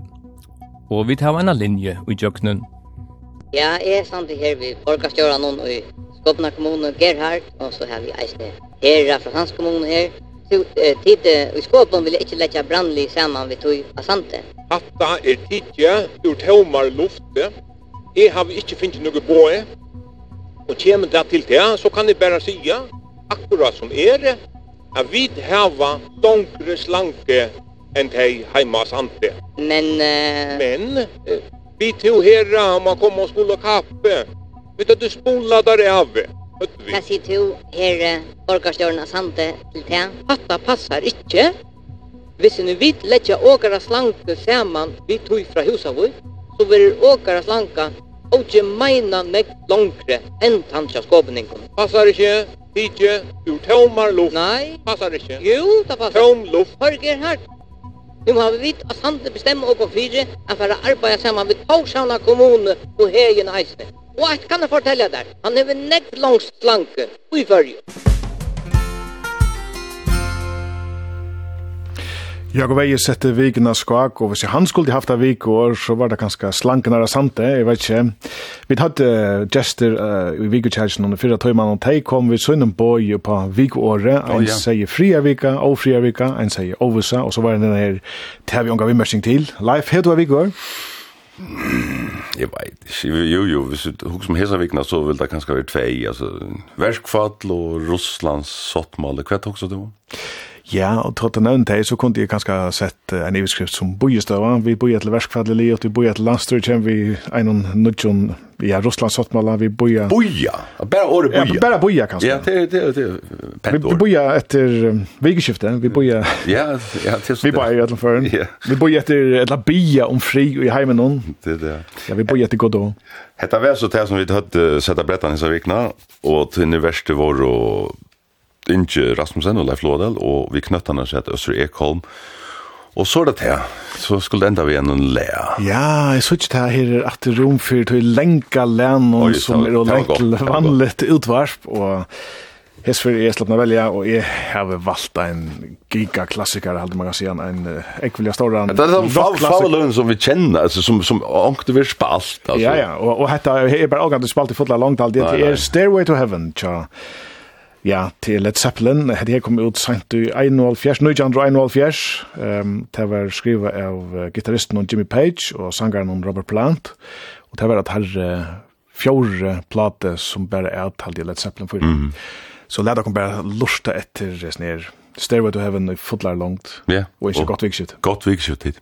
Og vi hava en linje i jøknen. Ja, jeg er samt her ved folkastjøra noen i Skåpna kommune Gerhard, og så har vi eisne herra fra hans kommune her. Så eh, tid i Skåpna vil jeg ikke lette brandlig saman vi tog av sante. Hatta er tidje ur tomar luftet, Jeg har ikke finnet noe båe, og kommer det til det, så kan jeg bare sige, akkurat som er, at vi har dongre slanke enn de heima sante. Men... Uh... Men, uh, vi to herra, man kom og skulle kappe, vet du, du spola der av. Hva sier du, herre, orgarstjøren av sante til det? Hatta passar ikke. Hvis vi vet, letja åkara slanke saman, vi tog fra husa vår, så vil åkara slanka og ikke meina nek longre enn tantja skåpningen. Passar ikke, ikke, du tømmer luft. Nei. Passar ikke. Jo, det passar. Tøm luft. Hørg er hardt. Nu har vi vitt at Sande bestemmer åkå fyre at for å arbeide sammen med Torshavna kommune og hegen eisne. Og jeg kan fortelle der, han har nekk langs slanke i fyrje. Jag och väjer sätter vikna skak och hvis han skulle haft av och så var det ganska slanknare sant det, jag vet inte. Vi hade gester uh, i vikokärsen under fyra tøyman och tej kom vi sönnen boj på vikåret. En oh, ja. säger fria vika, ofria vika, en säger ovisa och så var det den här tävjonga vi mörsing till. Life, heter du av vikor? Jeg vet ikke, jo jo, hvis du hukk som hesavikna så vil det kanskje være tvei, altså, verskfall og Russlands sottmål, hva er det også? Ja, og trotta nevnt det, så kunne jeg kanskje sett en iverskrift som bojestøva. Vi bojer til verskfadelig li, vi bojer til landstyr, kjem vi einon nudjon, ja, Russland sottmala, vi bojer... Boja? Bare året boja? Ja, bare boja, kanskje. Ja, det er pent år. Vi bojer etter vikeskiftet, vi bojer... Ja, ja, det er sånn. Vi bojer i Ja. Vi bojer etter etla bia om fri og i heimen hon. Det er det. Ja, vi bojer etter godå. Hetta vær så det som vi hatt setta brettan i sa vikna, og til verste vår og Inge Rasmussen og Leif Lådel, og vi knøtta han sett Østre Ekholm. Og så er det til, så skulle det enda vi en lea. Ja, jeg synes det her er at det rom for til lenka lennom som er å lenke vanligt utvarp, og Hesfer er slappna velja, og jeg har valgt en gigaklassiker, halde man kan si, en ekvilja ståra Det er den faveløn som vi kjenner, altså, som, som ångte vi spalt. Altså. Ja, ja, og, og hetta er bare ångte vi spalt i fotla langt, det er Stairway to Heaven, tja. Ja, til Led Zeppelin. Hette jeg kom ut sent i 1.5, 19.5. Um, det var skrivet av uh, gitarristen Jimmy Page og sangeren Robert Plant. Og det var at her uh, fjore plate som bare er avtalt i Led Zeppelin 4. Mm -hmm. Så lærte jeg kom bare lusta etter sånn her Stairway to Heaven i fotlar langt. Ja. Yeah. Og ikke godt vikskitt. Godt vikskitt hit.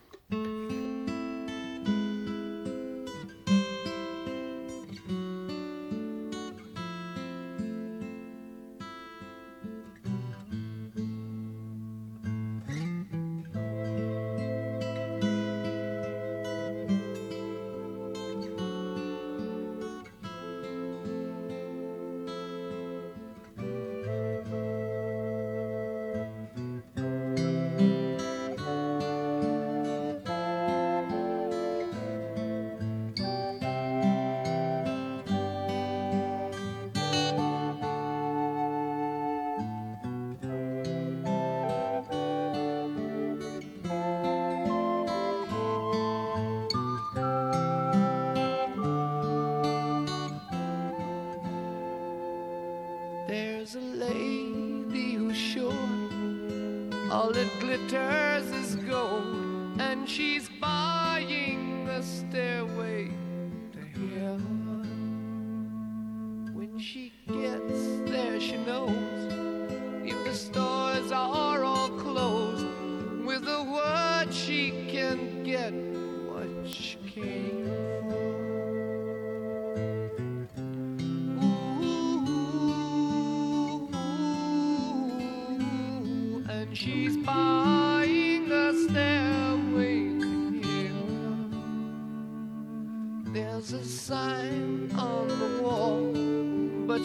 There's a lady who's sure All it glitters is gold And she's buying the stairway.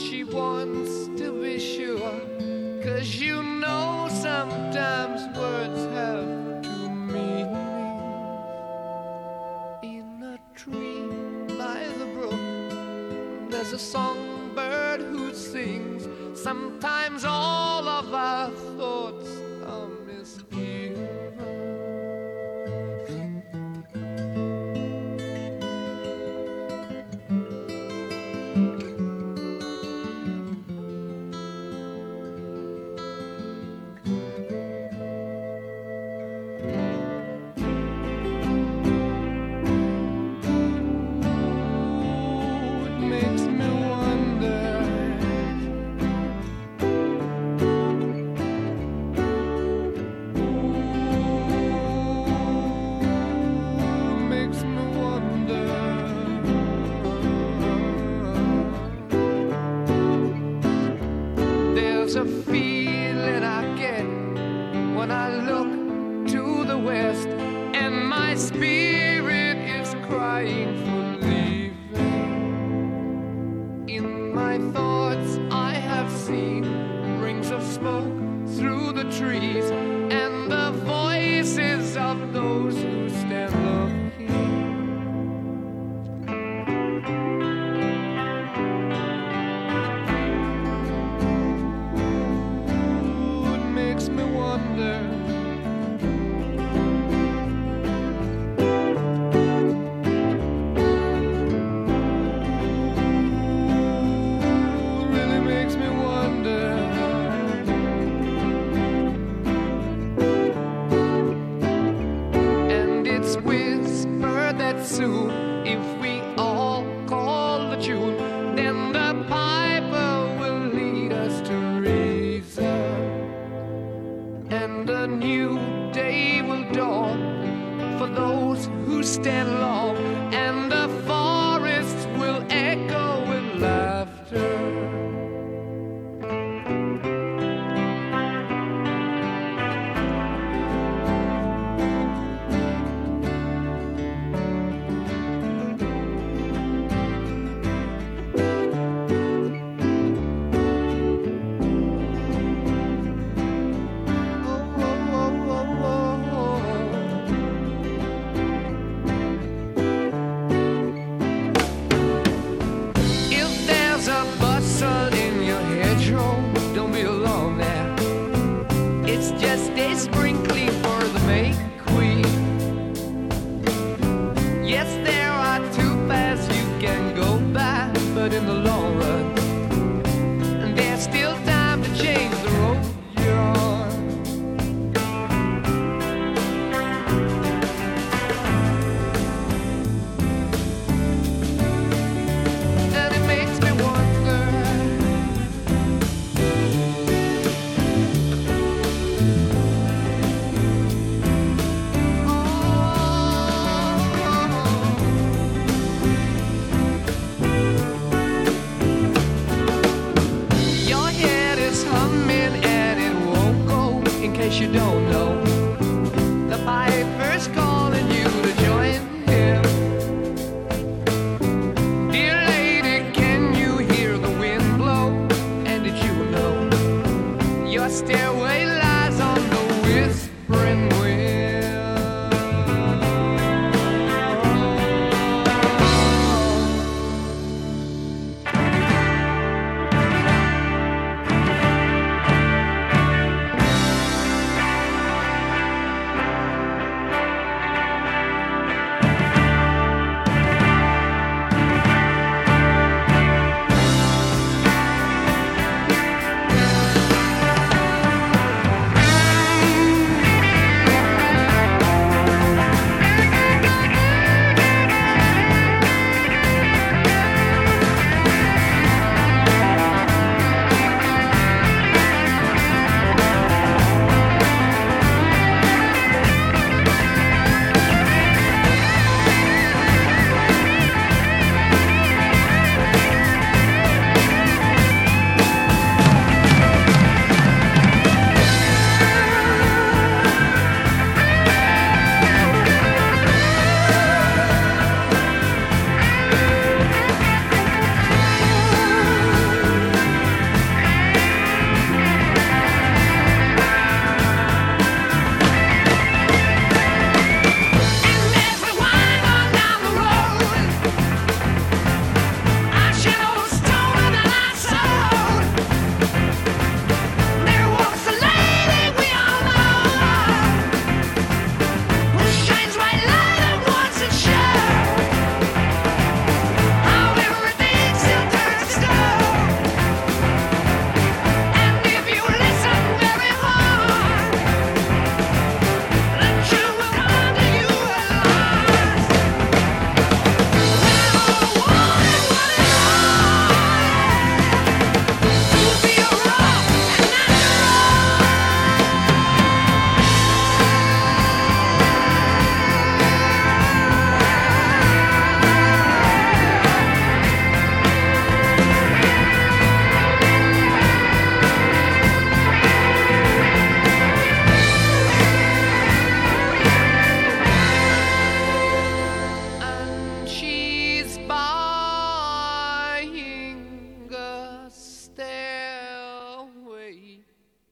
she wants to be sure. Cause you know